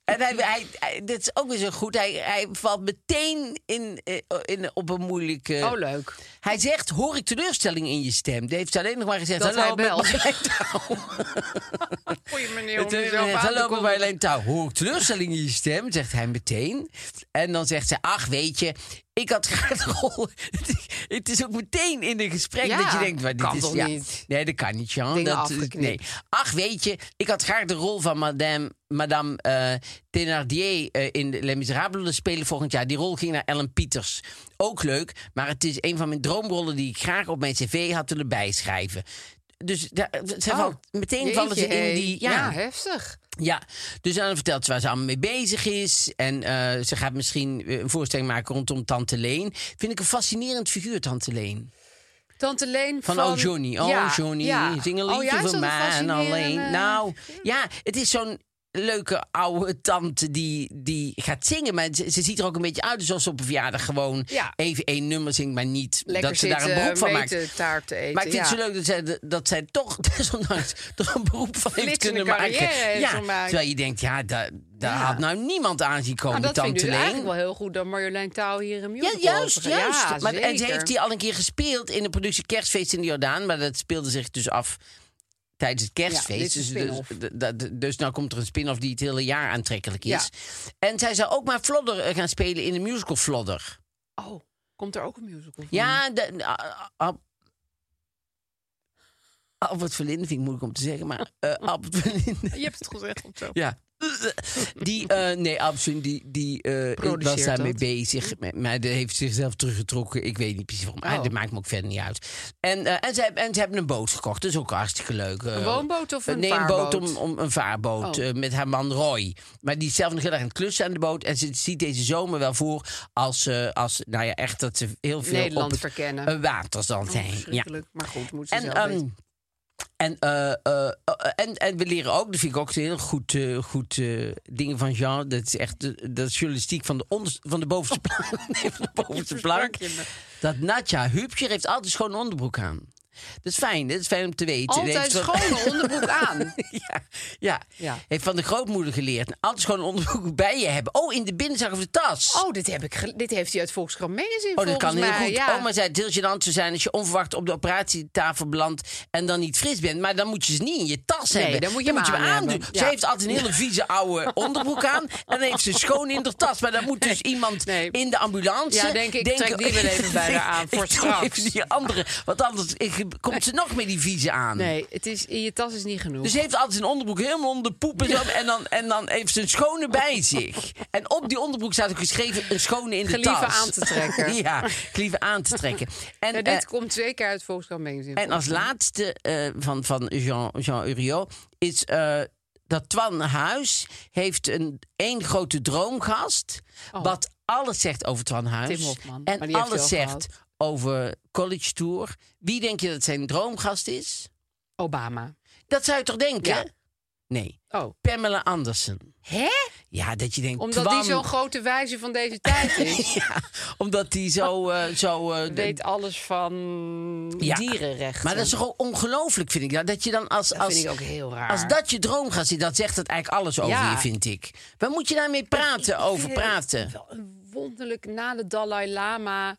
En hij, hij, hij- dit is ook weer zo goed. Hij, hij valt meteen in, eh, in, op een moeilijke... oh leuk. Hij zegt, hoor ik teleurstelling in je stem? Die heeft alleen nog maar gezegd, Dat hallo Touw. Goeie meneer Het is- Hallo met Marjolein Touw. Hoor ik teleurstelling in je stem? Zegt hij meteen. En dan zegt ze, ach weet je, Ik had graag de rol. Het is ook meteen in een gesprek Ja, dat je denkt, maar dit kan is toch ja, niet? Nee, dat kan niet, Jean. Dat, afgeknipt. nee. Ach, weet je, ik had graag de rol van Madame, Madame eh, Thénardier eh, in Les Miserables spelen volgend jaar. Die rol ging naar Ellen Pieters. Ook leuk, maar het is een van mijn droomrollen die ik graag op mijn cv had willen bijschrijven. Dus daar, ze Oh, valt, meteen vallen ze in die. Ja, heftig. Ja, dus dan vertelt ze waar ze allemaal mee bezig is. En eh, ze gaat misschien eh, een voorstelling maken rondom Tante Leen. Vind ik een fascinerend figuur, Tante Leen. Tante Leen Van, van... Oh Johnny, oh Ja, Johnny, ja. zing een Oh, liedje is voor mij en alleen. Nou, ja, het is zo'n leuke oude tante die, die gaat zingen. Maar ze, ze ziet er ook een beetje uit alsof ze op een verjaardag gewoon Ja. even één nummer zingt. Maar niet Lekker dat ze daar een beroep van maakt. taart te eten. Maar ik vind ja. het zo leuk dat zij, dat zij toch, desondanks, er een beroep van heeft kunnen maken. ja, terwijl je denkt, ja, daar, daar Ja. had nou niemand aan zien komen, Nou, dat vind Tante ik Leen. eigenlijk wel heel goed dat Marjolein Touw hier een Ja, musical juist, gaat. juist. Ja, maar, en ze heeft die al een keer gespeeld in de productie Kerstfeest in de Jordaan. Maar dat speelde zich dus af tijdens het kerstfeest. dus, dus, dus nou komt er een spin-off die het hele jaar aantrekkelijk is. Ja. En zij zou ook maar Flodder eh, gaan spelen in de musical Flodder. Oh, komt er ook een musical van? Ja, de, ah, ah, Albert Verlinde vind ik moeilijk om te zeggen, maar eh, Albert Verlinde. Je hebt het gezegd of zo. Ja. Die, eh, nee, absoluut. Die, die eh, was daarmee bezig. Maar- die heeft zichzelf teruggetrokken. Ik weet niet precies waarom. Oh. dat maakt me ook verder niet uit. En, eh, en, ze, hebben- en ze hebben een boot gekocht. Dat is ook hartstikke leuk. Een woonboot of een Nee, een boot vaarboot? om, om een vaarboot Oh. met haar man Roy. Maar die is zelf nog heel erg aan het klussen aan de boot. En ze ziet deze zomer wel voor als, als nou ja, echt dat ze heel veel Nederland op het verkennen. water zal Oh, zijn. ja. Maar goed, moet ze En, zelf ehm. En, eh, eh, eh, en, en we leren ook, dat vind ik ook heel goed, goed dingen van Jean. Dat is echt de, dat is journalistiek van de, onderste, van de bovenste plank. Nee, van de bovenste plank. Dat Natja Hupje heeft altijd schoon onderbroek aan. Dat is fijn, dat is fijn om te weten. Altijd schone onderbroek aan. ja, ja. Ja. heeft van de grootmoeder geleerd. Altijd schoon onderbroek bij je hebben. Oh, in de binnenzak of de tas. Oh, dit, heb ik dit heeft hij uit Volkskrant Magazine Oh, dat kan heel mij. goed. Ja. Oma zei het heel gênant zijn als je onverwacht op de operatietafel belandt en dan niet fris bent. Maar dan moet je ze niet in je tas Nee, hebben. dan moet je hem aan aandoen. Ze heeft altijd een hele vieze oude onderbroek aan en dan heeft ze schoon in de tas. Maar dan moet dus iemand Nee. in de ambulance Ja, denk ik, trek die wel even bij haar aan, voor straks. even die andere, want anders ik- komt ze nog met die vieze aan. Nee, het is, in je tas is niet genoeg. Dus ze heeft altijd een onderbroek helemaal onder de poep en zo. En dan, en dan heeft ze een schone bij zich. En op die onderbroek staat ook geschreven een schone in de Gelieve tas. aan te trekken. ja, gelieve aan te trekken. En, Ja, eh, dit komt twee keer uit Volkskrant Magazine. en als laatste eh, van, van Jean, Jean Uriot is eh, dat Twan Huis heeft een één grote droomgast. Oh. Wat alles zegt over Twan Huis. Tim Hofman, En alles zegt gehad. Over College Tour. Wie denk je dat zijn droomgast is? Obama. Dat zou je toch denken? Ja. Nee. Oh. Pamela Anderson. Hè? Ja, dat je denkt. Omdat die zo'n grote wijze van deze tijd is. Ja, omdat die zo. eh, zo eh, Weet alles van Ja. dierenrechten. maar dat is toch ook ongelooflijk, vind ik. Ja, dat je dan als. Dat als vind ik ook heel raar. Als dat je droomgast is, dat zegt het eigenlijk alles over Ja. je, vind ik. Waar moet je daarmee praten, over praten? Wel een wonderlijk na de Dalai Lama,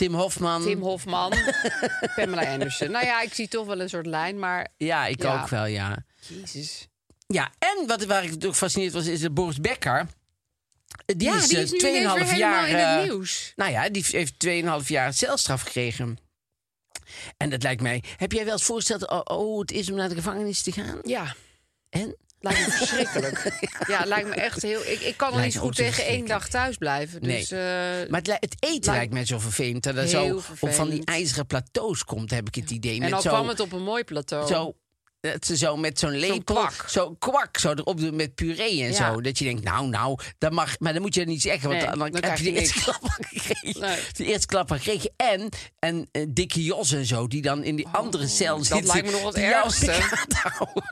Tim Hofman. Tim Hofman, Pamela Anderson. Nou ja, ik zie toch wel een soort lijn, maar Ja, ik Ja. ook wel, ja. jezus. Ja, en wat, waar ik ook gefascineerd was, is dat Boris Becker. Die ja, is, die eh, is nu ineens 2,5 weer helemaal jaar. in het eh, nieuws. Nou ja, die heeft 2,5 jaar celstraf gekregen. En dat lijkt mij. Heb jij wel eens voorgesteld oh, oh, het is om naar de gevangenis te gaan? Ja, En? Lijkt me verschrikkelijk. ja, lijkt me echt heel... Ik, ik kan er niet me goed tegen één dag thuis blijven. Nee. Dus, eh, Maar het, het eten Lijkt- lijkt mij zo vervelend. Dat er zo op van die ijzeren plateaus komt, heb ik het idee. en zo, kwam het op een mooi plateau. zo, dat ze zo met zo'n lepel, kwak. zo kwak, zo erop doen met puree en Ja. zo. Dat je denkt, nou, nou, dat mag, maar dan moet je niet zeggen, want Nee, dan, dan dan heb je de eerste klap gekregen. Nee. De eerste klap gekregen. En, en dikke Jos en zo, die dan in die andere cel Oh, dat zitten. lijkt me nog het ergste.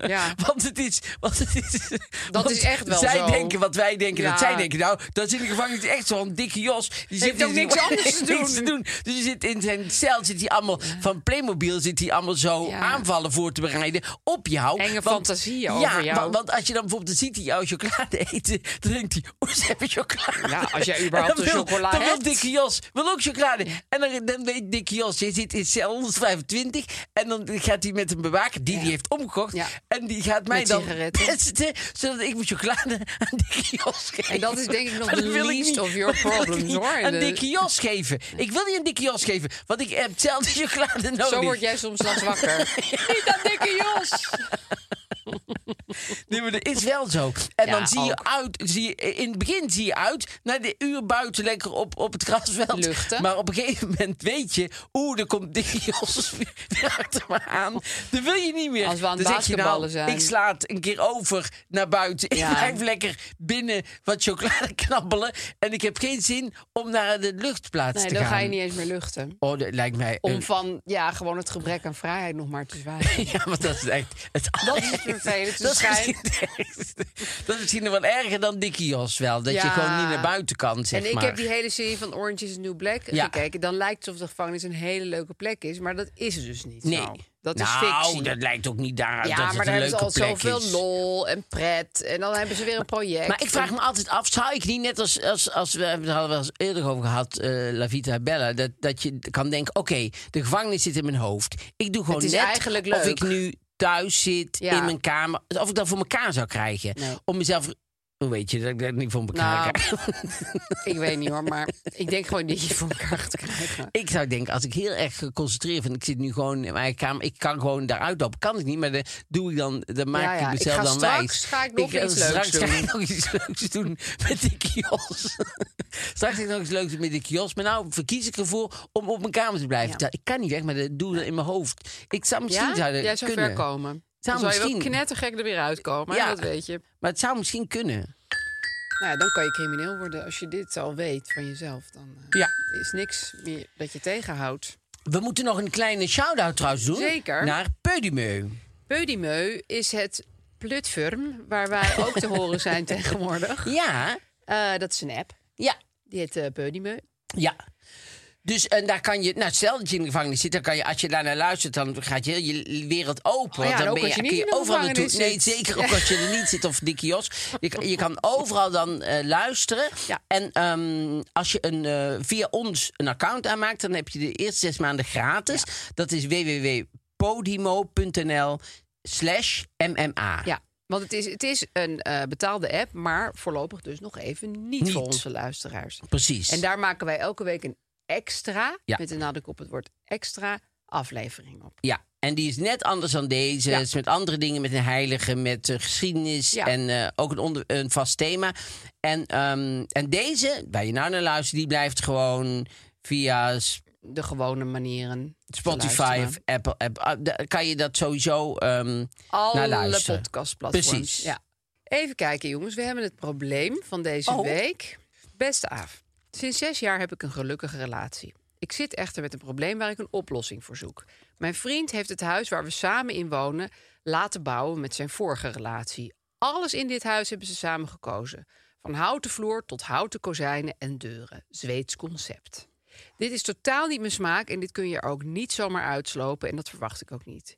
Ja. Want het is, want het is Dat is echt wel Zij zo. denken wat wij denken dat zij denken. Nou, dat is in de gevangenis echt zo'n dikke Jos. Die Heeft zit ook niks anders te niks doen. Dus je zit in zijn cel, zit hij allemaal van Playmobil, zit hij allemaal zo aanvallen voor te bereiden op jou. Enge Want- fantasieën ja, over jou. Want, want als je dan bijvoorbeeld ziet die jou chocolade eten, dan denkt hij, oh, ze hebben chocolade. Ja, als jij überhaupt een wil- chocola Dan wil. Dikke Jos wil ook chocolade. En dan, dan weet Dikke Jos, je zit in cel 125 en dan gaat hij met een bewaker die die heeft omgekocht. Ja. En die gaat mij Met dan pesten, zodat ik mijn chocolade aan Dikke Jos geef. En dat is denk ik nog de least of your Dat wil ik problems, hoor. De- Dikke Jos geven. Ik wil niet een Dikke Jos geven, want ik heb zelf de chocolade nodig. Zo word jij soms s'nachts wakker. Niet aan dikke Jos. Nee, maar dat is wel zo. En Ja, dan zie je ook. uit, zie je, in het begin zie je uit naar de uur buiten lekker op, op het grasveld. Luchten. Maar op een gegeven moment weet je, oeh, er komt Dickie Jos weer achter me aan. Dat wil je niet meer. Als we aan het Dan zeg je, nou, zijn. Ik sla het een keer over naar buiten. Ja. Ik blijf lekker binnen wat chocolade knabbelen. En ik heb geen zin om naar de luchtplaats Nee, te dan gaan. ga je niet eens meer luchten. Oh, dat lijkt mij... Om van, ja, gewoon het gebrek aan vrijheid nog maar te zwijgen. Ja, want dat is echt het Dat is vervelend. Dat dat is misschien nog wel erger dan Dickie Jos wel. Dat je gewoon niet naar buiten kan, zeg En ik maar. heb die hele serie van Orange is the New Black Ja. gekeken. Dan lijkt het alsof de gevangenis een hele leuke plek is. Maar dat is het dus niet Nee. zo. Dat is nou, fictie. dat lijkt ook niet daar ja, dat maar het een hebben ze leuke al zoveel is. lol en pret. En dan hebben ze weer een project. Maar ik vraag me altijd af, zou ik niet net als, als, als we hebben het hadden we eens eerder over gehad, eh, La Vita Bella, dat, dat je kan denken, oké, de gevangenis zit in mijn hoofd. Ik doe gewoon Het is net eigenlijk of ik nu thuis zit Ja. in mijn kamer, of ik dat voor elkaar zou krijgen. Nee. Om mezelf, hoe weet je dat ik dat niet voor elkaar Nou, krijg? ik weet niet hoor, maar ik denk gewoon dat je voor elkaar gaat krijgen. Ik zou denken, als ik heel erg geconcentreerd ben, ik zit nu gewoon in mijn kamer, ik kan gewoon daaruit lopen. Kan ik niet, maar dan doe ik dan, dan maak Ja, ja, ik ik mezelf ga dan straks wijs. ga ik nog eh, iets leuks straks doen. ga ik nog iets leuks doen met die kios. straks ga ik nog iets leuks doen met die kios. Maar nou verkies ik ervoor om op mijn kamer te blijven. Ja. Ik kan niet weg, maar dat doe ik in mijn hoofd. Ik zou misschien Ja? zouden Jij zou kunnen. ver komen. Zou dan zou je wel knettergek er weer uitkomen, Ja. dat weet je. Maar het zou misschien kunnen. Nou ja, dan kan je crimineel worden. Als je dit al weet van jezelf, dan eh, Ja. is niks meer dat je tegenhoudt. We moeten nog een kleine shout-out trouwens doen. Zeker. Naar Peudimeu. Peudimeu is het platform waar wij ook te horen zijn tegenwoordig. Ja, Eh, dat is een app. ja, Die heet eh Peudimeu. Ja. Dus en daar kan je, nou stel dat je in de gevangenis zit, dan kan je, als je daar naar luistert, dan gaat je heel je wereld open. Oh ja, dan ben je kun de overal naartoe. Nee, zeker ook als je er niet zit of dikke jos. Je, kan- je kan overal dan eh, luisteren. Ja. En ehm, als je een, eh, via ons een account aanmaakt, dan heb je de eerste zes maanden gratis. Dat is www.podimo.nl slash mma. Ja, want het is, het is een eh, betaalde app, maar voorlopig dus nog even niet, Niet. voor onze luisteraars. Precies. En daar maken wij elke week een extra, Ja. met de nadruk op het woord extra, aflevering op. Ja, en die is net anders dan deze. Ja. Is met andere dingen, met een heilige, met geschiedenis Ja. en eh, ook een, onder, een vast thema. En, ehm, en deze, waar je nou naar luistert, die blijft gewoon via De gewone manieren. Spotify of Apple. App, ah, kan je dat sowieso naar Alle luisteren. podcastplatforms. Precies. Ja. Even kijken, jongens. We hebben het probleem van deze Oh. week. Beste Aaf, sinds zes jaar heb ik een gelukkige relatie. Ik zit echter met een probleem waar ik een oplossing voor zoek. Mijn vriend heeft het huis waar we samen in wonen laten bouwen met zijn vorige relatie. Alles in dit huis hebben ze samen gekozen. Van houten vloer tot houten kozijnen en deuren. Zweeds concept. Dit is totaal niet mijn smaak en dit kun je er ook niet zomaar uitslopen en dat verwacht ik ook niet.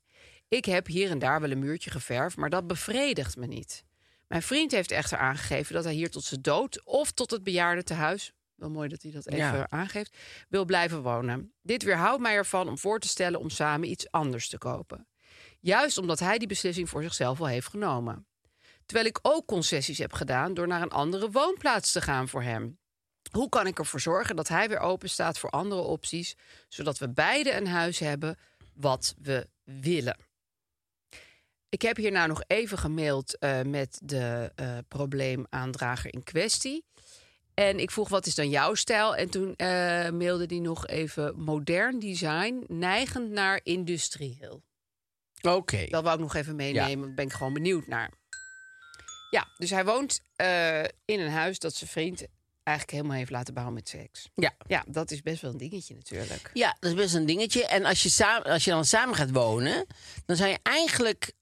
Ik heb hier en daar wel een muurtje geverfd, maar dat bevredigt me niet. Mijn vriend heeft echter aangegeven dat hij hier tot zijn dood of tot het bejaardentehuis, wel mooi dat hij dat even Ja. aangeeft, wil blijven wonen. Dit weerhoudt mij ervan om voor te stellen om samen iets anders te kopen. Juist omdat hij die beslissing voor zichzelf al heeft genomen. Terwijl ik ook concessies heb gedaan door naar een andere woonplaats te gaan voor hem. Hoe kan ik ervoor zorgen dat hij weer open staat voor andere opties, zodat we beide een huis hebben wat we willen? Ik heb hier nou nog even gemaild eh, met de eh, probleemaandrager in kwestie. En ik vroeg, wat is dan jouw stijl? En toen eh, mailde hij nog even modern design, neigend naar industrieel. Oké. Dat wou ik nog even meenemen, ben ik gewoon benieuwd naar. Ja, dus hij woont eh, in een huis dat zijn vriend eigenlijk helemaal heeft laten bouwen met seks. Ja. Ja, dat is best wel een dingetje natuurlijk. Ja, dat is best een dingetje. En als je, samen, als je dan samen gaat wonen, dan zou je eigenlijk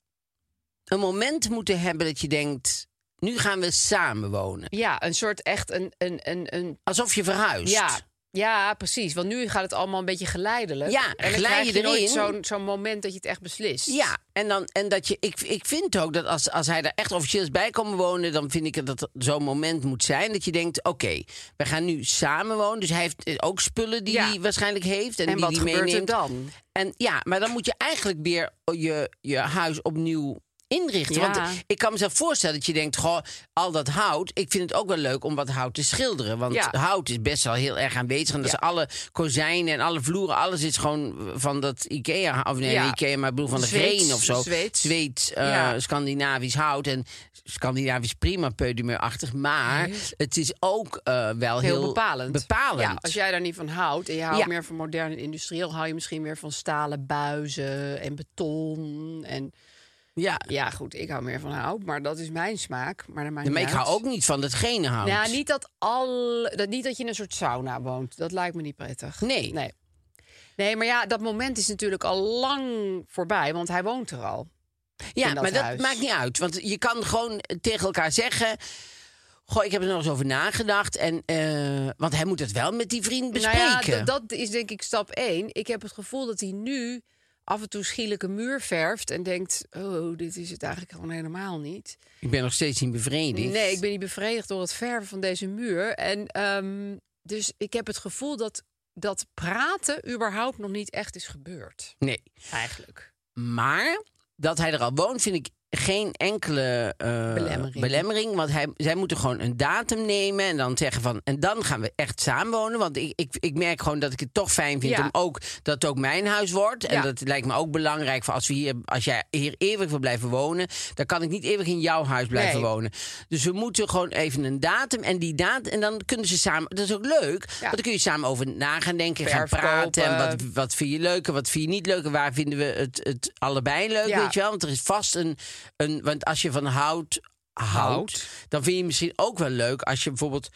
een moment moeten hebben dat je denkt: nu gaan we samen wonen. Ja, een soort echt een... een, een, een Alsof je verhuist. ja, Ja, precies. Want nu gaat het allemaal een beetje geleidelijk. Ja, en dan krijg je erin. zo'n zo'n moment dat je het echt beslist. Ja, en, dan, en dat je, ik, ik vind ook dat als, als hij er echt officieel is bij komen wonen, dan vind ik dat er zo'n moment moet zijn dat je denkt: oké, we gaan nu samen wonen. Dus hij heeft eh, ook spullen die Ja. hij waarschijnlijk heeft en, En die wat hij gebeurt er meeneemt. dan? En ja, maar dan moet je eigenlijk weer je, je huis opnieuw inrichten. Ja. Want ik kan mezelf voorstellen dat je denkt, goh, al dat hout. Ik vind het ook wel leuk om wat hout te schilderen. Want Ja. hout is best wel heel erg aanwezig. En dat Ja. is alle kozijnen en alle vloeren, alles is gewoon van dat Ikea. Of nee, Ikea, maar ik bedoel van de green of zo. Zweeds. Zweeds, eh. Scandinavisch hout. En Scandinavisch prima peudemeurachtig. Maar het is ook eh, wel heel, Heel bepalend. als jij daar niet van houdt en je houdt meer van modern en industrieel, hou je misschien meer van stalen buizen en beton. En ja. ja, goed, ik hou meer van hout, maar dat is mijn smaak. Maar, dat maakt maar ik hou ook niet van dat gene hout. Nou, niet dat, al, dat, niet dat je in een soort sauna woont. Dat lijkt me niet prettig. Nee. Nee. Nee, maar ja, dat moment is natuurlijk al lang voorbij, want hij woont er al. Ja, dat maar dat maakt niet uit. Want je kan gewoon tegen elkaar zeggen... Goh, ik heb er nog eens over nagedacht. En, eh, want hij moet het wel met die vriend bespreken. Nou ja, d- dat is denk ik stap één. Ik heb het gevoel dat hij nu af en toe schielijk een muur verft en denkt: Oh, dit is het eigenlijk gewoon helemaal niet. Ik ben nog steeds niet bevredigd. Nee, ik ben niet bevredigd door het verven van deze muur. En ehm, dus ik heb het gevoel dat dat praten überhaupt nog niet echt is gebeurd. Nee. Eigenlijk. Maar dat hij er al woont, vind ik geen enkele eh, Belemmering. belemmering. Want hij, zij moeten gewoon een datum nemen en dan zeggen van... en dan gaan we echt samenwonen. Want ik, ik, ik merk gewoon dat ik het toch fijn vind Ja. om ook dat het ook mijn huis wordt. En Ja. dat lijkt me ook belangrijk voor als, we hier, als jij hier eeuwig wil blijven wonen... dan kan ik niet eeuwig in jouw huis blijven Nee. wonen. Dus we moeten gewoon even een datum en die datum... en dan kunnen ze samen... Dat is ook leuk, want dan kun je samen over na gaan denken... gaan praten en wat, wat vind je leuk en wat vind je niet leuk... en waar vinden we het, het allebei leuk, weet je wel? Want er is vast een, een... Want als je van hout houdt, dan vind je misschien ook wel leuk... als je bijvoorbeeld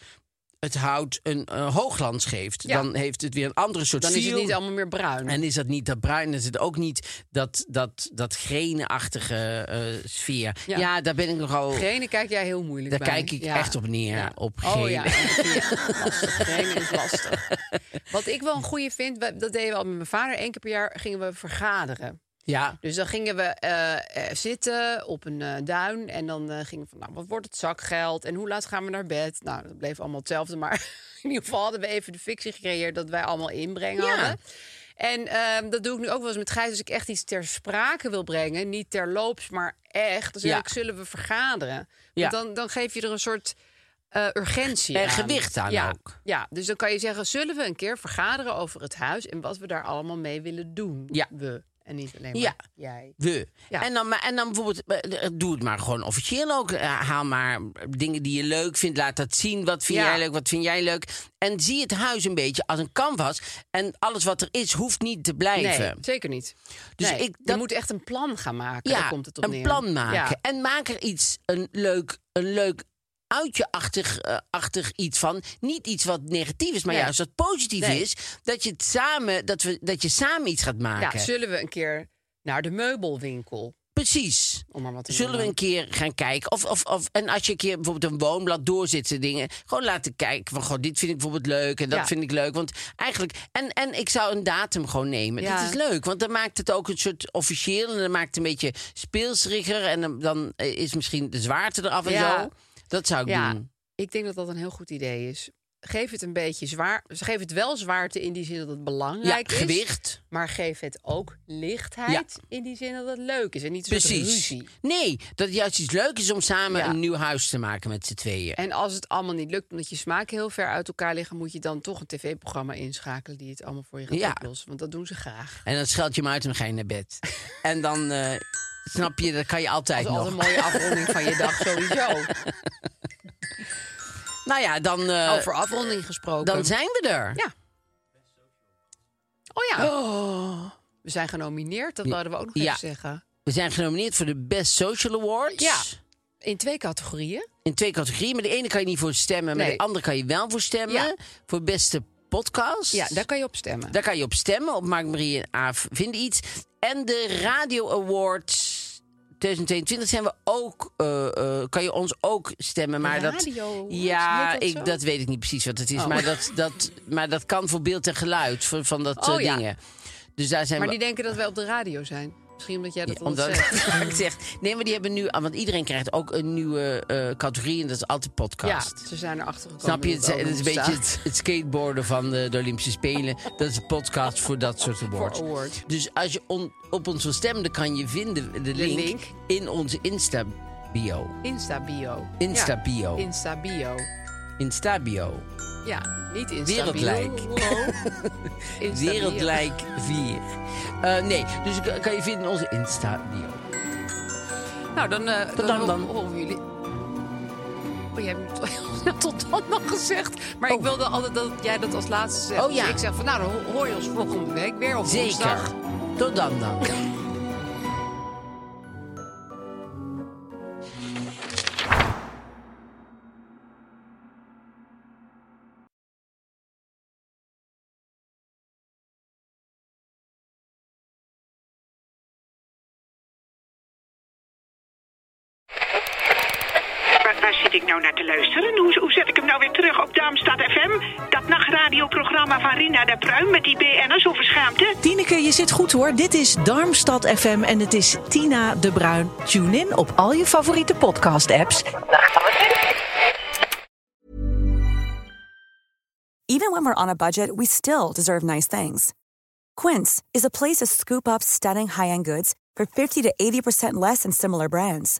het hout een eh, hoogglans geeft. Ja. Dan heeft het weer een andere soort Dan is het niet allemaal meer bruin. En is dat niet dat bruin, dan is het ook niet dat, dat, dat grenenachtige eh, sfeer. Ja. Ja. daar ben ik nogal... Gene kijk jij heel moeilijk Daar bij. kijk ik Ja. echt op neer, op Oh ja. Gene is lastig. Wat ik wel een goede vind, dat deden we al met mijn vader. Eén keer per jaar gingen we vergaderen. Ja, Dus dan gingen we eh, eh, zitten op een eh, duin. En dan gingen we van, nou, wat wordt het zakgeld? En hoe laat gaan we naar bed? Nou, dat bleef allemaal hetzelfde. Maar in ieder geval hadden we even de fictie gecreëerd... dat wij allemaal inbrengen Ja. hadden. En ehm, dat doe ik nu ook wel eens met Gijs. Als ik echt iets ter sprake wil brengen, niet terloops, maar echt... dan zeg Ja. ik, zullen we vergaderen? Want Ja. dan, dan geef je er een soort eh, urgentie En aan. gewicht aan ja. ook. Ja, dus dan kan je zeggen, zullen we een keer vergaderen over het huis... en wat we daar allemaal mee willen doen? Ja. We. En niet alleen maar Ja. jij. we. Ja. En, dan, en dan bijvoorbeeld, eh, doe het maar gewoon officieel ook. Eh, Haal maar dingen die je leuk vindt. Laat dat zien. Wat vind Ja. jij leuk, wat vind jij leuk? En zie het huis een beetje als een canvas. En alles wat er is, hoeft niet te blijven. Nee, zeker niet. Dus Nee, ik- Je dat- moet echt een plan gaan maken. ja, komt het op een neer. plan maken. En maak er iets, een leuk, een leuk uitje-achtig eh, achtig iets van. Niet iets wat negatief is, maar Nee. juist wat positief Nee. is. Dat je, het samen, dat, we, dat je samen iets gaat Ja, maken. zullen we een keer naar de meubelwinkel? Precies. Om maar wat te Zullen we een keer gaan kijken? Of, of, of, en als je een keer bijvoorbeeld een woonblad doorzit, zit, dingen. Gewoon laten kijken. Van, goh, dit vind ik bijvoorbeeld leuk en dat Ja. vind ik leuk. Want eigenlijk. En, en ik zou een datum gewoon nemen. Ja. Dat is leuk, want dan maakt het ook een soort officieel. En dan maakt het een beetje speelsriger. En dan, dan is misschien de zwaarte eraf en Ja. zo. Dat zou ik Ja, doen. ik denk dat dat een heel goed idee is. Geef het een beetje zwaar. Geef het wel zwaarte in die zin dat het Ja, belangrijk is. gewicht. Maar geef het ook lichtheid in die zin dat het leuk is. En niet Precies. ruzie. Nee, dat het juist iets leuk is om samen Ja. een nieuw huis te maken met z'n tweeën. En als het allemaal niet lukt, omdat je smaken heel ver uit elkaar liggen... moet je dan toch een tv-programma inschakelen die het allemaal voor je gaat Ja. oplossen. Want dat doen ze graag. En dan scheld je hem uit en ga je naar bed. en dan eh, snap je, dat kan je altijd Dat is nog. altijd een mooie afronding van je dag sowieso. Nou ja, dan, eh, Over afronding gesproken. dan zijn we er. Ja. Oh ja. We zijn genomineerd, dat wilden we ook nog Ja. even zeggen. We zijn genomineerd voor de Best Social Awards. Ja. In twee categorieën. In twee categorieën. Maar de ene kan je niet voor stemmen, maar Nee. de andere kan je wel voor stemmen. Ja. Voor beste podcast. Ja, daar kan je op stemmen. Daar kan je op stemmen. Op Mark Marie en Aaf vinden iets. En de Radio Awards 2022 zijn we ook, eh, eh, kan je ons ook stemmen. Maar dat, radio, ja, heet dat ik, dat weet ik niet precies wat het is. Oh. Maar, dat, dat, maar dat kan voor beeld en geluid van, van dat Oh, soort ja. dingen. Dus daar zijn Maar we die denken dat wij op de radio zijn. Misschien omdat jij dat Ja, omdat zegt. ik zeg, nee, maar die hebben nu, want iedereen krijgt ook een nieuwe eh, categorie en dat is altijd Ja, podcast. ze zijn erachter gekomen. Snap je? Het, het het is een beetje het, het skateboarden van de, de Olympische Spelen. Dat is een podcast voor dat soort awards. awards. Dus als je on- op ons wil stemmen, dan kan je vinden de, link, link. in onze Insta-bio. Insta-bio. Insta-bio. Ja, Insta-bio. Insta-bio. Ja, niet Insta-bio. Wereldlijk. Insta-bio. Wereldlijk 4. Eh, nee, dus kan- kan je vinden in onze Insta-bio. Nou, dan, eh Tot dan, dan. horen jullie. Oh, jij hebt tot dan nog gezegd. Maar ik Oh. wilde altijd dat jij dat als laatste zegt. Oh, ja. Dus ik zeg van, nou, dan ho- hoor je ons volgende week weer. Of Zeker. woensdag. Tot dan dan. zit ik nou naar te luisteren? Hoe, hoe zet ik hem nou weer terug op Darmstad FM? Dat nachtradioprogramma van Rina de Pruim met die BN'ers over schaamte? Tineke, je zit goed hoor. Dit is Darmstad FM en het is Tina de Bruin. Tune in op al je favoriete podcast-apps. Even when we're on a budget, we still deserve nice things. Quince is a place to scoop up stunning high-end goods for 50 to 80% less than similar brands.